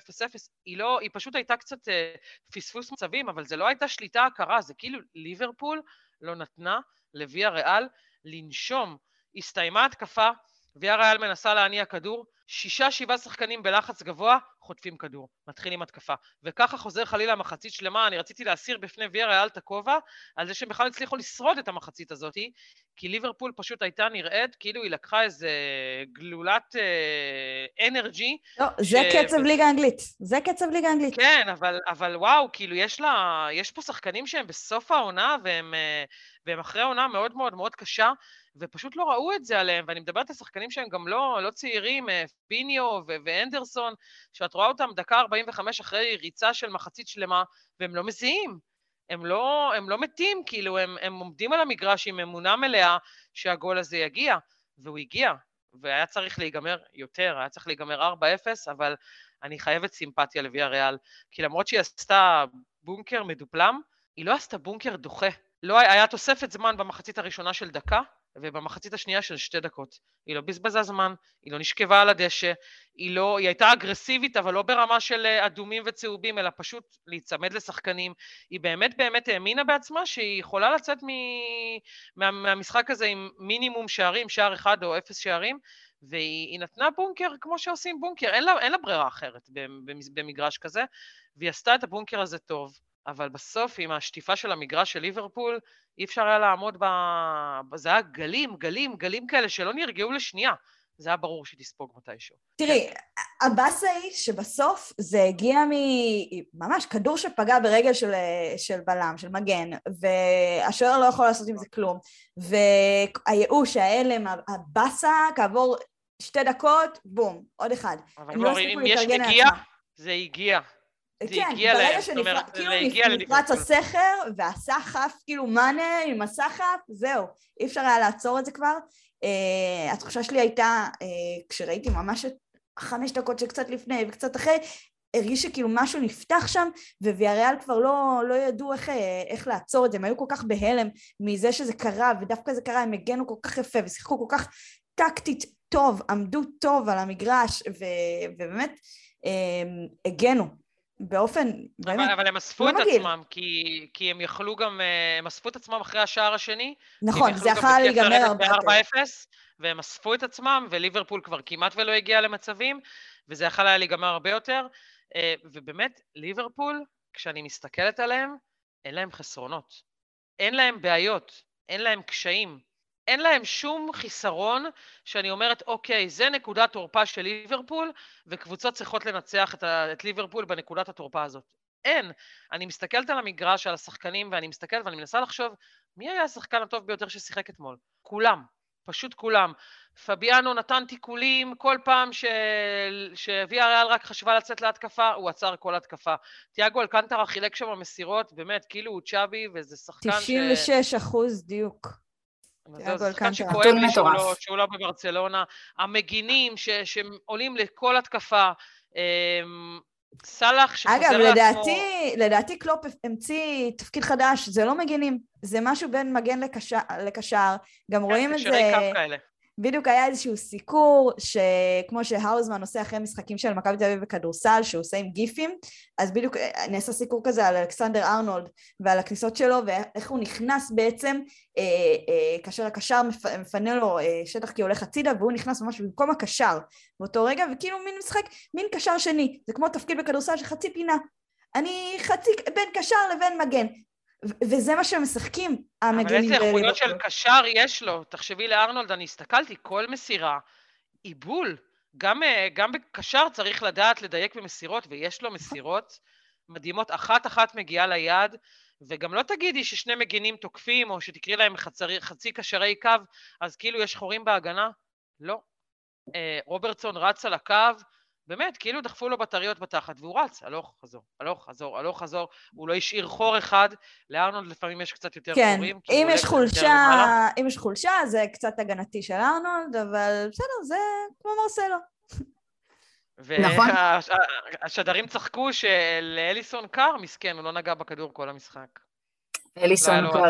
היא לא, היא פשוט הייתה קצת אה, פספוס מצבים, אבל זה לא הייתה שליטה עקרה, זה כאילו ליברפול לא נתנה לוויה ריאל לנשום. הסתיימה התקפה, ויה ריאל מנסה להניע כדור, שישה שבעה שחקנים בלחץ גבוה חוטפים כדור, מתחילים התקפה. וככה חוזר חלילה מחצית שלמה, אני רציתי להסיר בפני ויה ריאל את הכובע על זה שהם בכלל הצליחו לשרוד את המחצית הזאת, כי ליברפול פשוט הייתה נראית כאילו היא לקחה איזה גלולת אה, אנרגי. לא, ש... זה קצב ליגה אנגלית, זה קצב ליגה אנגלית. כן, אבל, אבל וואו, כאילו יש לה, יש פה שחקנים שהם בסוף העונה והם, אה, והם אחרי עונה מאוד מאוד מאוד קשה. ופשוט לא ראו את זה עליהם, ואני מדברת על שחקנים שהם גם לא, לא צעירים, אה, פיניו ואנדרסון, שאת רואה אותם דקה 45 אחרי ריצה של מחצית שלמה, והם לא מזיעים. הם לא, הם לא מתים, כאילו, הם, הם עומדים על המגרש עם אמונה מלאה שהגול הזה יגיע, והוא הגיע, והיה צריך להיגמר יותר, היה צריך להיגמר 4-0, אבל אני חייבת סימפתיה לוויה ריאל, כי למרות שהיא עשתה בונקר מדופלם, היא לא עשתה בונקר דוחה. לא היה תוספת זמן במחצית הראשונה של דקה, ובמחצית השנייה של שתי דקות. היא לא בזבזה זמן, היא לא נשכבה על הדשא, היא לא, היא הייתה אגרסיבית, אבל לא ברמה של אה, אדומים וצהובים, אלא פשוט להיצמד לשחקנים. היא באמת באמת האמינה בעצמה שהיא יכולה לצאת מ... מה... מהמשחק הזה עם מינימום שערים, שער אחד או אפס שערים, והיא נתנה בונקר כמו שעושים בונקר, אין לה, אין לה ברירה אחרת במגרש כזה, והיא עשתה את הבונקר הזה טוב. אבל בסוף עם השטיפה של המגרש של ליברפול, אי אפשר היה לעמוד ב... זה היה גלים, גלים, גלים כאלה שלא נרגעו לשנייה. זה היה ברור שהיא תספוג מתישהו. תראי, הבאסה היא שבסוף זה הגיע ממש כדור שפגע ברגל של, של בלם, של מגן, והשוער לא יכול לעשות עם זה כלום. והייאוש, ההלם, הבאסה, כעבור שתי דקות, בום, עוד אחד. אבל לא אם יש נגיעה, זה הגיע. זה כן, הגיע ברגע שנפרץ, כאילו נפרץ הסכר והסחף, כאילו מאנה עם הסחף, זהו, אי אפשר היה לעצור את זה כבר. Uh, התחושה שלי הייתה, uh, כשראיתי ממש את חמש דקות שקצת לפני וקצת אחרי, הרגיש שכאילו משהו נפתח שם, וויאריאל כבר לא, לא ידעו איך, אה, איך לעצור את זה, הם היו כל כך בהלם מזה שזה קרה, ודווקא זה קרה, הם הגנו כל כך יפה ושיחקו כל כך טקטית טוב, עמדו טוב על המגרש, ו, ובאמת הגנו, באופן, באמת, אבל הם אספו לא את מגיל. עצמם, כי, כי הם יכלו גם, אה, הם אספו את עצמם אחרי השער השני. נכון, זה יכול להיגמר הרבה יותר. והם אספו את עצמם, וליברפול כבר כמעט ולא הגיע למצבים, וזה יכול היה להיגמר הרבה יותר. אה, ובאמת, ליברפול, כשאני מסתכלת עליהם, אין להם חסרונות. אין להם בעיות, אין להם קשיים. אין להם שום חיסרון שאני אומרת, אוקיי, זה נקודת תורפה של ליברפול, וקבוצות צריכות לנצח את, ה- את ליברפול בנקודת התורפה הזאת. אין. אני מסתכלת על המגרש, על השחקנים, ואני מסתכלת ואני מנסה לחשוב, מי היה השחקן הטוב ביותר ששיחק אתמול? כולם. פשוט כולם. פביאנו נתן תיקולים כל פעם ש... שוויה ריאל רק חשבה לצאת להתקפה, הוא עצר כל התקפה. תיאגו אלקנטרה חילק שם מסירות, באמת, כאילו הוא צ'אבי, וזה שחקן 96 ש... אחוז דיוק. זה שחקן שכואב לי שהוא לא, שהוא לא בברצלונה. המגינים ש... שעולים לכל התקפה. אמ, סאלח שחוזר לעצמו... אגב, לדעתי, לדעתי קלופ המציא תפקיד חדש, זה לא מגינים, זה משהו בין מגן לקשר, לקשר. גם כן, רואים את זה... בדיוק היה איזשהו סיקור שכמו שהאוזמן עושה אחרי משחקים של מכבי תל אביב בכדורסל שהוא עושה עם גיפים אז בדיוק אה, נעשה סיקור כזה על אלכסנדר ארנולד ועל הכניסות שלו ואיך הוא נכנס בעצם אה, אה, כאשר הקשר מפנה לו אה, שטח כי הולך הצידה והוא נכנס ממש במקום הקשר באותו רגע וכאילו מין משחק מין קשר שני. זה כמו תפקיד בכדורסל של חצי פינה. אני חצי בין קשר לבין מגן וזה מה שהם משחקים, המגינים. אבל איזה איכויות של קשר יש לו? תחשבי לארנולד, אני הסתכלתי, כל מסירה, עיבול. גם, אה, גם בקשר צריך לדעת לדייק במסירות, ויש לו מסירות מדהימות. אחת-אחת מגיעה ליד, וגם לא תגידי ששני מגינים תוקפים, או שתקראי להם חצרי, חצי קשרי קו, אז כאילו יש חורים בהגנה. לא. אה, רוברטסון רץ על הקו, באמת, כאילו דחפו לו בטריות בתחת, והוא רץ, הלוך, חזור, הלוך, חזור, הלוך, חזור, הוא לא השאיר חור אחד, לארנולד לפעמים יש קצת יותר כן, חורים. כן, אם יש חולשה, אם יש חולשה זה קצת הגנתי של ארנולד, אבל בסדר, זה כמו מרסלו. והשדרים נכון. צחקו שלאליסון קר, מסכן, הוא לא נגע בכדור כל המשחק. אליסון כבר...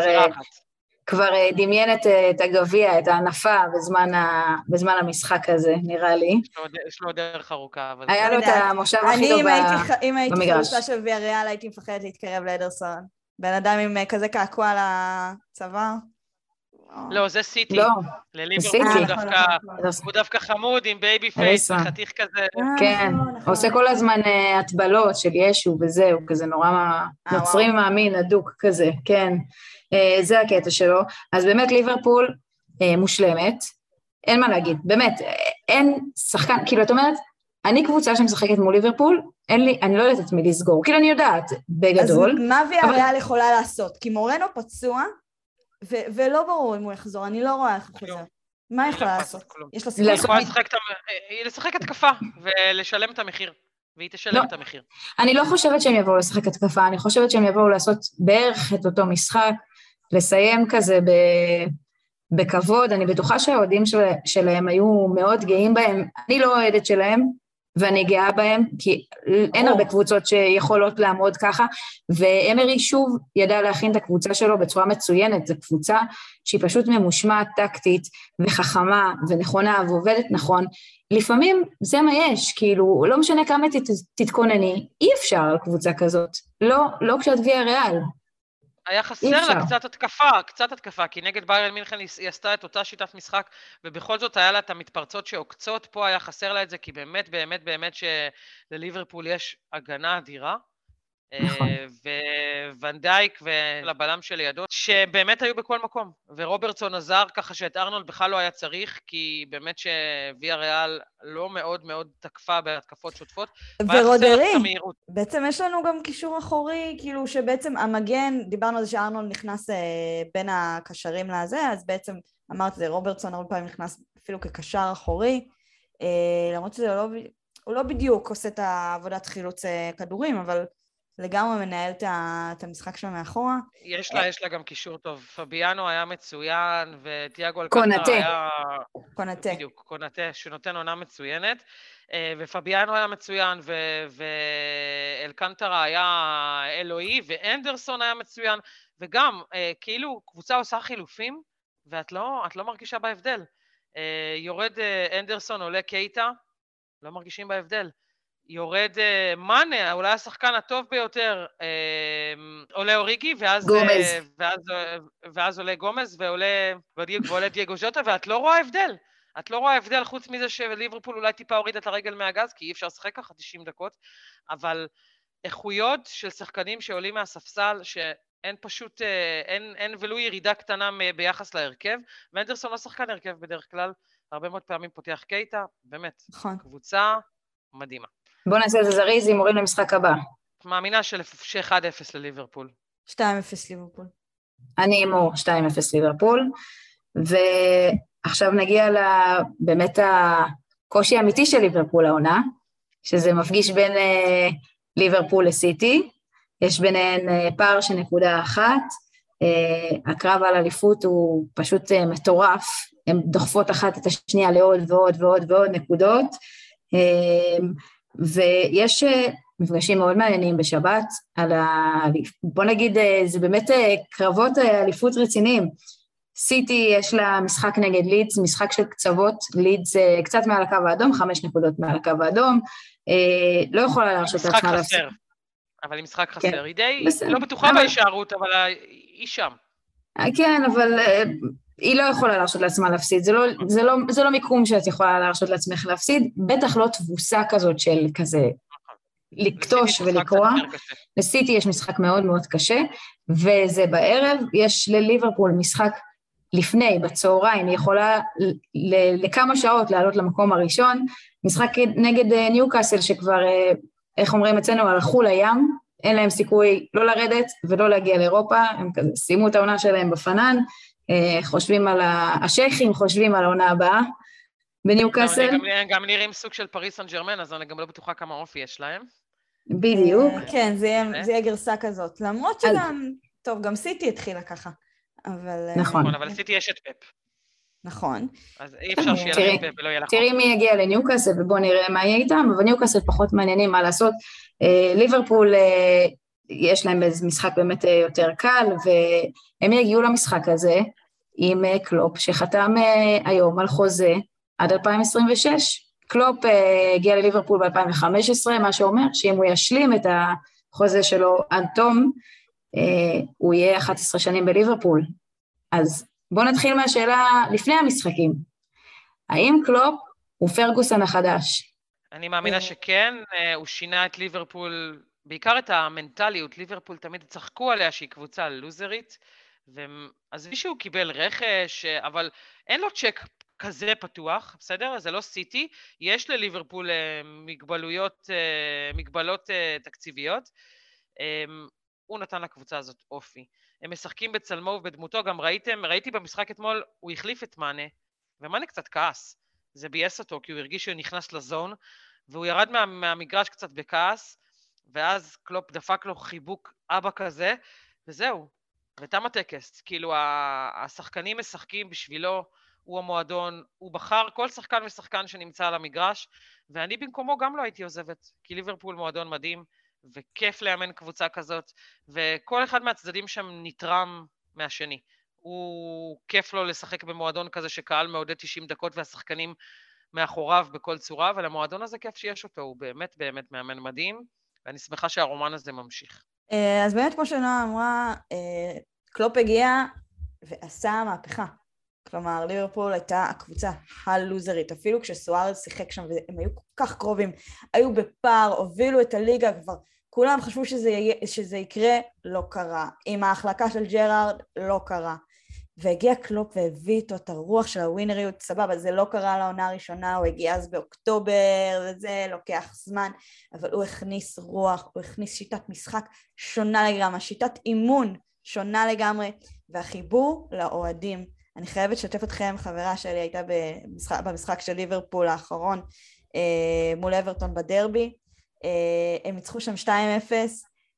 כבר אה, דמיין את, אה, את הגביע, את הענפה בזמן, ה, בזמן המשחק הזה, נראה לי. יש לו דרך ארוכה. אבל... היה לו את המושב הכי טוב במגרש. אם הייתי חלוצה של ויאריאל, הייתי מפחדת להתקרב לאדרסון. בן אדם עם אה, כזה קעקוע לצוואר. לא, זה סיטי. לא, לליברפול הוא דווקא חמוד עם baby face וחתיך כזה. כן, הוא נכון. עושה כל הזמן הטבלות של ישו וזהו, כזה נורא נוצרי מאמין, אדוק כזה, כן. אה, זה הקטע שלו. אז באמת ליברפול אה, מושלמת, אין מה להגיד, באמת, אין שחקן, כאילו את אומרת, אני קבוצה שמשחקת מול ליברפול, אין לי, אני לא יודעת את מי לסגור, כאילו אני יודעת, בגדול. אז מה ויאריאל אבל... יכולה לעשות? כי מורנו פצוע, ו- ולא ברור אם הוא יחזור, אני לא רואה איך הוא חוזר. מה היא יכולה לעשות? יש לה סיכוי? היא יכולה לשחק התקפה ולשלם את המחיר. והיא תשלם לא. את המחיר. אני לא חושבת שהם יבואו לשחק התקפה, אני חושבת שהם יבואו לעשות בערך את אותו משחק, לסיים כזה ב... בכבוד, אני בטוחה שהאוהדים של... שלהם היו מאוד גאים בהם, אני לא אוהדת שלהם, ואני גאה בהם, כי אין הרבה קבוצות שיכולות לעמוד ככה, ואמרי שוב ידע להכין את הקבוצה שלו בצורה מצוינת, זו קבוצה שהיא פשוט ממושמעת טקטית וחכמה ונכונה ועובדת נכון. לפעמים זה מה יש, כאילו, לא משנה כמה תתכונני, אי אפשר על קבוצה כזאת, לא, לא כשאת ויה ריאל. היה חסר לה קצת התקפה, קצת התקפה, כי נגד ביירן מינכן היא עשתה את אותה שיטת משחק, ובכל זאת היה לה את המתפרצות שעוקצות, פה היה חסר לה את זה, כי באמת, באמת, באמת שלליברפול יש הגנה אדירה. נכון. אה, וונדייק ולבלם שלידו, שבאמת היו בכל מקום. ורוברטסון עזר ככה שאת ארנולד בכלל לא היה צריך, כי באמת שוויה ריאל לא מאוד מאוד תקפה בהתקפות שוטפות. ורודרי, בעצם יש לנו גם קישור אחורי, כאילו שבעצם המגן, דיברנו על זה שארנולד נכנס אה, בין הקשרים לזה, אז בעצם אמרת זה, רוברטסון הרבה פעמים נכנס אפילו כקשר אחורי, אה, למרות שזה לא, הוא לא בדיוק עושה את העבודת חילוץ כדורים, אבל לגמרי מנהל את המשחק שלו מאחורה. יש לה, יש לה גם קישור טוב. פביאנו היה מצוין, וטיאגו אלקנטרה היה... קונטה. בדיוק, קונטה, שנותן עונה מצוינת. אה, ופביאנו היה מצוין, ואלקנטרה היה אלוהי, ואנדרסון היה מצוין, וגם, אה, כאילו, קבוצה עושה חילופים, ואת לא, לא מרגישה בהבדל. אה, יורד אנדרסון, עולה קייטה, לא מרגישים בהבדל. יורד uh, מאנה, אולי השחקן הטוב ביותר, uh, עולה אוריגי, ואז, גומז. Uh, ואז, ואז עולה גומז, ועולה, ועולה דייגו ז'וטה, ואת לא רואה הבדל. את לא רואה הבדל חוץ מזה שליברפול אולי טיפה הוריד את הרגל מהגז, כי אי אפשר לשחק ככה 90 דקות, אבל איכויות של שחקנים שעולים מהספסל, ש... אין פשוט, אה, אין, אין ולו ירידה קטנה ביחס להרכב, ואנדרסון לא שחקן הרכב בדרך כלל, הרבה מאוד פעמים פותח קייטה, באמת, נכון. קבוצה מדהימה. בוא נעשה את זה זריז, הימורים למשחק הבא. מאמינה ש-1-0 לליברפול. 2-0 ליברפול. אני הימור 2-0 ליברפול, ועכשיו נגיע לבאמת הקושי האמיתי של ליברפול העונה, שזה מפגיש בין uh, ליברפול לסיטי, יש ביניהן uh, פער של נקודה אחת, uh, הקרב על אליפות הוא פשוט מטורף, הן דוחפות אחת את השנייה לעוד ועוד ועוד ועוד נקודות, ויש uh, מפגשים מאוד מעניינים בשבת, על ה... בוא נגיד, uh, זה באמת uh, קרבות אליפות רציניים. סיטי יש לה משחק נגד לידס, משחק של קצוות, לידס קצת מעל הקו האדום, חמש נקודות מעל הקו האדום, אה, לא יכולה להרשות לעצמה להפסיד. אבל היא משחק כן. חסר. היא די, לא בטוחה בהישארות, אבל היא שם. אה, כן, אבל אה, היא לא יכולה להרשות לעצמה להפסיד. זה לא, זה, לא, זה לא מיקום שאת יכולה להרשות לעצמך להפסיד, בטח לא תבוסה כזאת של כזה לקטוש ולקרוע. לסיטי יש משחק מאוד מאוד קשה, וזה בערב. יש לליברפול משחק לפני, בצהריים, היא יכולה לכמה שעות לעלות למקום הראשון, משחק נגד אה, ניוקאסל שכבר, אה, איך אומרים אצלנו, הלכו לים, אין להם סיכוי לא לרדת ולא להגיע לאירופה, הם כזה סיימו את העונה שלהם בפנן, חושבים על ה... השייחים חושבים על העונה הבאה בניוקאסל. גם, גם, גם נראים סוג של פריס סן ג'רמן, אז אני גם לא בטוחה כמה אופי יש להם. בדיוק. כן, זה יהיה גרסה כזאת, למרות שגם, טוב, גם סיטי התחילה ככה. אבל... נכון. נכון. אבל סיטי יש את פפ. נכון. אז אי אפשר שיהיה להם פפ ולא יהיה לך... תראי מי יגיע לניוקאסל ובואו נראה מה יהיה איתם, אבל ניוקאסל פחות מעניינים מה לעשות. אה, ליברפול, אה, יש להם איזה משחק באמת אה, יותר קל, והם יגיעו למשחק הזה עם קלופ, שחתם היום על חוזה עד 2026. קלופ הגיע לליברפול ב-2015, מה שאומר שאם הוא ישלים את החוזה שלו עד תום, הוא יהיה 11 שנים בליברפול. אז בואו נתחיל מהשאלה לפני המשחקים. האם קלופ הוא פרגוסון החדש? אני מאמינה שכן, אה, הוא שינה את ליברפול, בעיקר את המנטליות, ליברפול תמיד צחקו עליה שהיא קבוצה לוזרית, ועזבי שהוא קיבל רכש, אבל אין לו צ'ק כזה פתוח, בסדר? זה לא סיטי, יש לליברפול אה, מגבלויות, אה, מגבלות תקציביות. הוא נתן לקבוצה הזאת אופי. הם משחקים בצלמו ובדמותו, גם ראיתם, ראיתי במשחק אתמול, הוא החליף את מאנה, ומאנה קצת כעס. זה ביאס אותו, כי הוא הרגיש שהוא נכנס לזון, והוא ירד מה, מהמגרש קצת בכעס, ואז קלופ דפק לו חיבוק אבא כזה, וזהו, ותם הטקס. כאילו, השחקנים משחקים בשבילו, הוא המועדון, הוא בחר כל שחקן ושחקן שנמצא על המגרש, ואני במקומו גם לא הייתי עוזבת, כי ליברפול מועדון מדהים, וכיף לאמן קבוצה כזאת, וכל אחד מהצדדים שם נתרם מהשני. הוא כיף לו לשחק במועדון כזה שקהל מעודד 90 דקות והשחקנים מאחוריו בכל צורה, ולמועדון הזה כיף שיש אותו, הוא באמת באמת מאמן מדהים, ואני שמחה שהרומן הזה ממשיך. אה, אז באמת, כמו שנועה אמרה, אה, קלופ הגיע ועשה מהפכה. כלומר, ליברפול הייתה הקבוצה הלוזרית, אפילו כשסוארז שיחק שם והם היו כל כך קרובים, היו בפער, הובילו את הליגה כבר כולם חשבו שזה, שזה יקרה, לא קרה. עם ההחלקה של ג'רארד, לא קרה. והגיע קלופ והביא איתו את הרוח של הווינריות, סבבה, זה לא קרה לעונה הראשונה, הוא הגיע אז באוקטובר, וזה לוקח זמן, אבל הוא הכניס רוח, הוא הכניס שיטת משחק שונה לגמרי, שיטת אימון שונה לגמרי, והחיבור לאוהדים. אני חייבת לשתף אתכם, חברה שלי הייתה במשחק, במשחק של ליברפול האחרון אה, מול אברטון בדרבי, אה, הם ניצחו שם 2-0,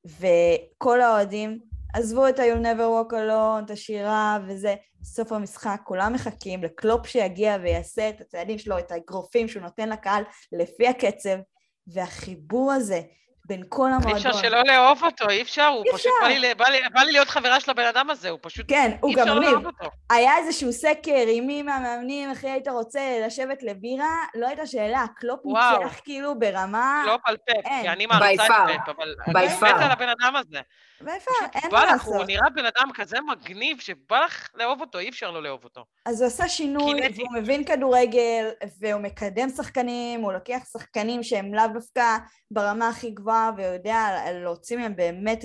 וכל האוהדים עזבו את ה-You'll never walk alone, את השירה וזה, סוף המשחק, כולם מחכים לקלופ שיגיע ויעשה את הצעדים שלו, את האגרופים שהוא נותן לקהל לפי הקצב, והחיבור הזה בין כל המועדון. אי אפשר שלא לאהוב אותו, אי אפשר, הוא פשוט, בא לי, בא, לי, בא לי להיות חברה של הבן אדם הזה, הוא פשוט, כן, הוא גם מגניב. היה איזשהו סקר עם מי מהמאמנים, איך היית רוצה לשבת לבירה, לא הייתה שאלה, קלופ ניצח כאילו ברמה... קלופ על פפ, כי אני מעריצה את פפ, אבל אני מת על הבן אדם הזה. ואיפה, אין מה לעשות. הוא נראה בן אדם כזה מגניב, שבא לך לאהוב אותו, אי אפשר לא לאהוב אותו. אז הוא עשה שינוי, והוא מבין כדורגל, והוא מקדם שחקנים, הוא לוקח שחקנים שהם לאו דווקא ברמה הכי גבוהה, ויודע להוציא מהם באמת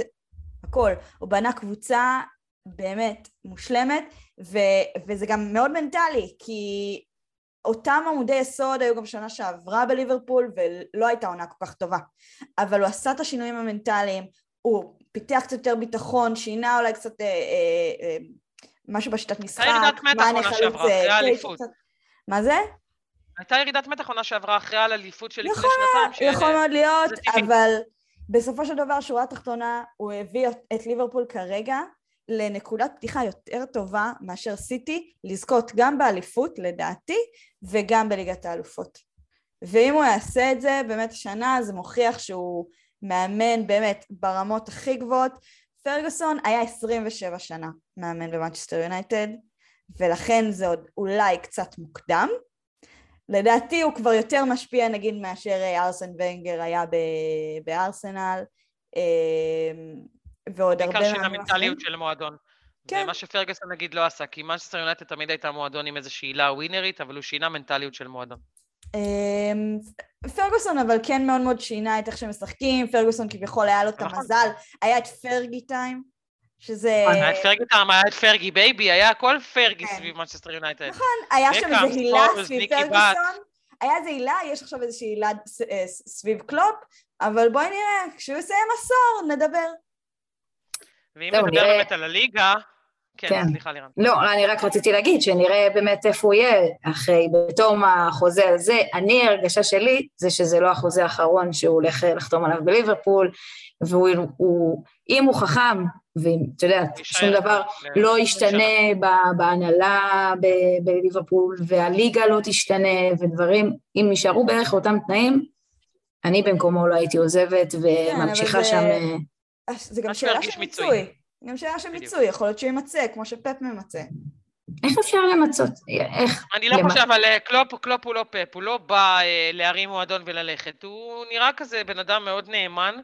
הכל. הוא בנה קבוצה באמת מושלמת, ו- וזה גם מאוד מנטלי, כי אותם עמודי יסוד היו גם שנה שעברה בליברפול ולא הייתה עונה כל כך טובה אבל הוא עשה את השינויים המנטליים הוא פיתח קצת יותר ביטחון שינה אולי קצת אה, אה, אה, משהו בשיטת משחק שעברה אחרי האליפות מה זה? הייתה ירידת מתח עונה שעברה אחרי האליפות של לפני שנתיים יכול מאוד להיות אבל בסופו של דבר שורה תחתונה הוא הביא את ליברפול כרגע לנקודת פתיחה יותר טובה מאשר סיטי לזכות גם באליפות לדעתי וגם בליגת האלופות. ואם הוא יעשה את זה באמת השנה זה מוכיח שהוא מאמן באמת ברמות הכי גבוהות. פרגוסון היה 27 שנה מאמן במנצ'סטר יונייטד ולכן זה עוד אולי קצת מוקדם. לדעתי הוא כבר יותר משפיע נגיד מאשר ארסן ונגר היה בארסנל. אמ, ועוד הרבה... בעיקר של המנטליות של מועדון. כן. זה מה שפרגסון נגיד לא עשה, כי מנצ'סטר יונטד תמיד הייתה מועדון עם איזושהי הילה ווינרית, אבל הוא שינה מנטליות של מועדון. אמ, פרגוסון אבל כן מאוד מאוד שינה את איך שהם משחקים, פרגוסון כביכול היה לו את נכון. המזל, היה את Fergie time, שזה... היה את Fergie time, היה את Fergie baby, היה הכל פרגי כן. סביב מנצ'סטר יונייטד. נכון, היה שם איזה הילה סביב פרגוסון, היה איזה הילה, יש עכשיו איזושהי הילה אה, סביב קלופ, אבל בואי נראה, כשהוא יסיים עשור נדבר. ואם נדבר באמת על הליגה, כן, כן, סליחה לירן. לא, אני רק רציתי להגיד שנראה באמת איפה הוא יהיה אחרי, בתום החוזה הזה. אני, הרגשה שלי זה שזה לא החוזה האחרון שהוא הולך לחתום עליו בליברפול, והוא, הוא, אם הוא חכם, ואתה יודע, שום דבר לא ישתנה בהנהלה בליברפול, והליגה לא תשתנה, ודברים, אם נשארו בערך אותם תנאים, אני במקומו לא הייתי עוזבת וממשיכה כן, שם... אה, זה גם שאלה של מיצוי. גם שאלה של מיצוי, יכול להיות שהוא ימצא, כמו שפפ ממצא. איך אפשר למצות? איך? אני לא חושב, אבל אה, קלופ, קלופ הוא לא פפ, הוא לא בא אה, להרים מועדון וללכת, הוא נראה כזה בן אדם מאוד נאמן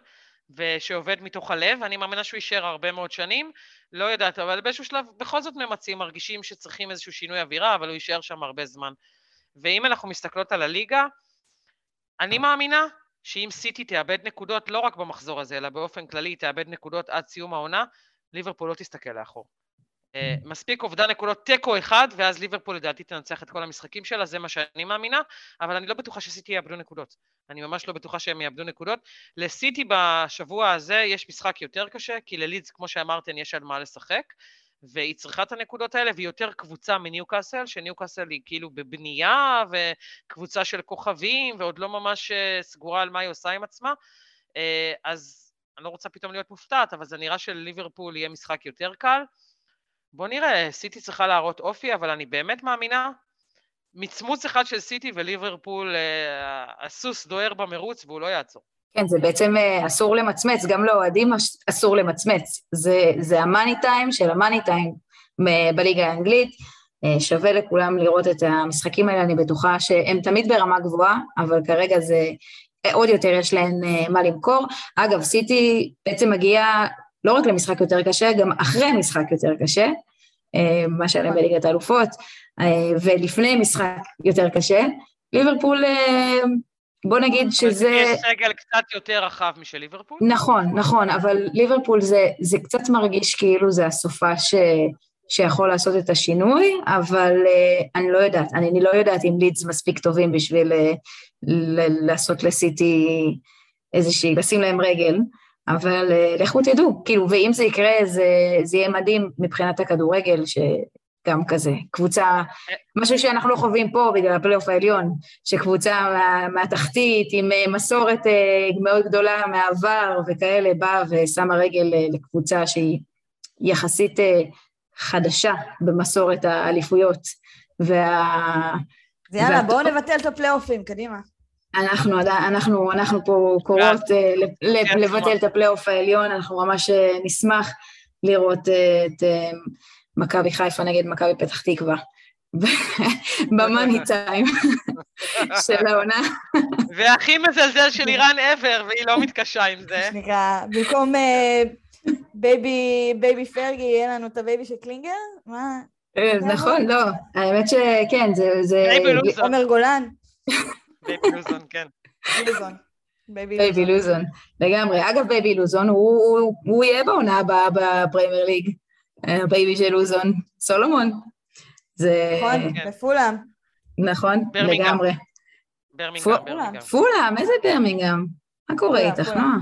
ושעובד מתוך הלב, אני מאמינה שהוא יישאר הרבה מאוד שנים, לא יודעת, אבל באיזשהו שלב בכל זאת ממצים, מרגישים שצריכים איזשהו שינוי אווירה, אבל הוא יישאר שם הרבה זמן. ואם אנחנו מסתכלות על הליגה, אני מאמינה שאם סיטי תאבד נקודות לא רק במחזור הזה, אלא באופן כללי תאבד נקודות עד סיום העונה, ליברפול לא תסתכל לאחור. אה, מספיק אובדן נקודות תיקו אחד, ואז ליברפול לדעתי תנצח את כל המשחקים שלה, זה מה שאני מאמינה, אבל אני לא בטוחה שסיטי יאבדו נקודות. אני ממש לא בטוחה שהם יאבדו נקודות. לסיטי בשבוע הזה יש משחק יותר קשה, כי ללידס, כמו שאמרתם, יש על מה לשחק. והיא צריכה את הנקודות האלה, והיא יותר קבוצה מניוקאסל, שניוקאסל היא כאילו בבנייה, וקבוצה של כוכבים, ועוד לא ממש אה, סגורה על מה היא עושה עם עצמה. אה, אז אני לא רוצה פתאום להיות מופתעת, אבל זה נראה שלליברפול יהיה משחק יותר קל. בוא נראה, סיטי צריכה להראות אופי, אבל אני באמת מאמינה, מצמוץ אחד של סיטי וליברפול, אה, הסוס דוהר במרוץ והוא לא יעצור. כן, זה בעצם אה, אסור למצמץ, גם לאוהדים אסור למצמץ. זה, זה המאני טיים של המאני טיים בליגה האנגלית. אה, שווה לכולם לראות את המשחקים האלה, אני בטוחה שהם תמיד ברמה גבוהה, אבל כרגע זה עוד יותר יש להם מה למכור. אגב, סיטי בעצם מגיעה לא רק למשחק יותר קשה, גם אחרי משחק יותר קשה, מה שהיה להם בליגת האלופות, ולפני משחק יותר קשה. ליברפול בוא נגיד שזה... יש סגל קצת יותר רחב משל ליברפול? נכון, נכון, אבל ליברפול זה, זה קצת מרגיש כאילו זה הסופה ש... שיכול לעשות את השינוי, אבל uh, אני לא יודעת, אני, אני לא יודעת אם לידס מספיק טובים בשביל uh, ל- לעשות לסיטי איזושהי, לשים להם רגל, אבל uh, לכו תדעו, כאילו, ואם זה יקרה, זה, זה יהיה מדהים מבחינת הכדורגל, ש... גם כזה, קבוצה, משהו שאנחנו לא חווים פה בגלל הפלייאוף העליון, שקבוצה מה, מהתחתית עם מסורת אה, מאוד גדולה מהעבר וכאלה באה ושמה רגל אה, לקבוצה שהיא יחסית חדשה במסורת האליפויות וה... אז יאללה, בואו נבטל את הפלייאופים, קדימה. אנחנו, אנחנו, אנחנו פה קוראות לבטל את הפלייאוף העליון, אנחנו ממש נשמח לראות את מכבי חיפה נגד מכבי פתח תקווה. במאני טיים של העונה. והכי מזלזל של לירן ever, והיא לא מתקשה עם זה. שנקרא, במקום baby baby פרגי, יהיה לנו את ה baby של קלינגר? מה? אה, נכון, לא, האמת שכן, זה... baby לוזון. עומר גולן. בייבי לוזון, כן. לוזון. בייבי לוזון, לגמרי. אגב, baby לוזון, הוא יהיה בעונה הבאה בפרמייר ליג. ה baby של לוזון, סולומון. זה... נכון, כן. בפולאם. נכון, לגמרי. ברמינגהם, ברמינגהם. פולאם, איזה ברמינגהם? מה קורה איתך, נועה?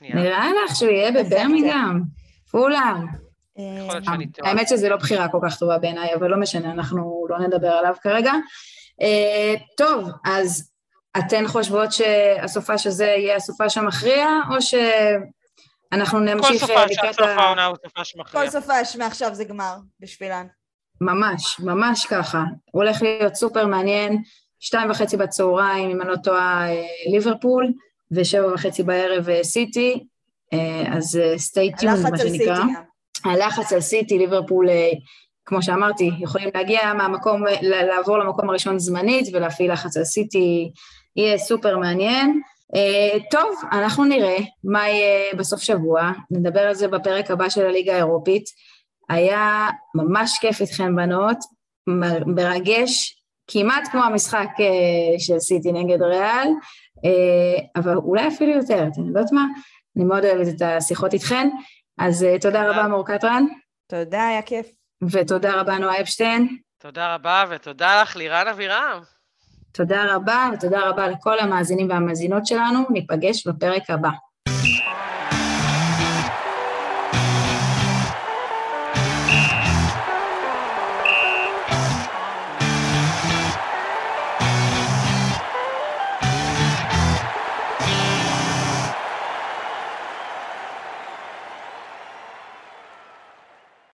נראה לך שהוא יהיה בברמינגהם? פולאם. האמת שזה לא בחירה כל כך טובה בעיניי, אבל לא משנה, אנחנו לא נדבר עליו כרגע. אה, טוב, אז אתן חושבות שהסופש הזה יהיה הסופש המכריע, או שאנחנו נמשיך לקראת ה... כל סופש עד סוף העונה הוא סופש מכריע. כל סופש מעכשיו זה גמר בשבילן. ממש, ממש ככה. הולך להיות סופר מעניין, שתיים וחצי בצהריים, אם אני לא טועה, אה, ליברפול, ושבע וחצי בערב אה, סיטי, אז סטי טיון, מה שנקרא. הלחץ על סיטי, ליברפול, כמו שאמרתי, יכולים להגיע מהמקום, לעבור למקום הראשון זמנית ולהפעיל לחץ על סיטי, יהיה סופר מעניין. טוב, אנחנו נראה מה יהיה בסוף שבוע, נדבר על זה בפרק הבא של הליגה האירופית. היה ממש כיף איתכם בנות, מרגש, כמעט כמו המשחק אה, של סיטי נגד ריאל, אה, אבל אולי אפילו יותר, אתם יודעות מה? אני מאוד אוהבת את השיחות איתכן, אז אה, תודה רבה מור קטרן. תודה, היה כיף. ותודה רבה נועה אפשטיין. תודה רבה, ותודה לך לירן אבירם. תודה רבה, ותודה רבה לכל המאזינים והמאזינות שלנו, ניפגש בפרק הבא.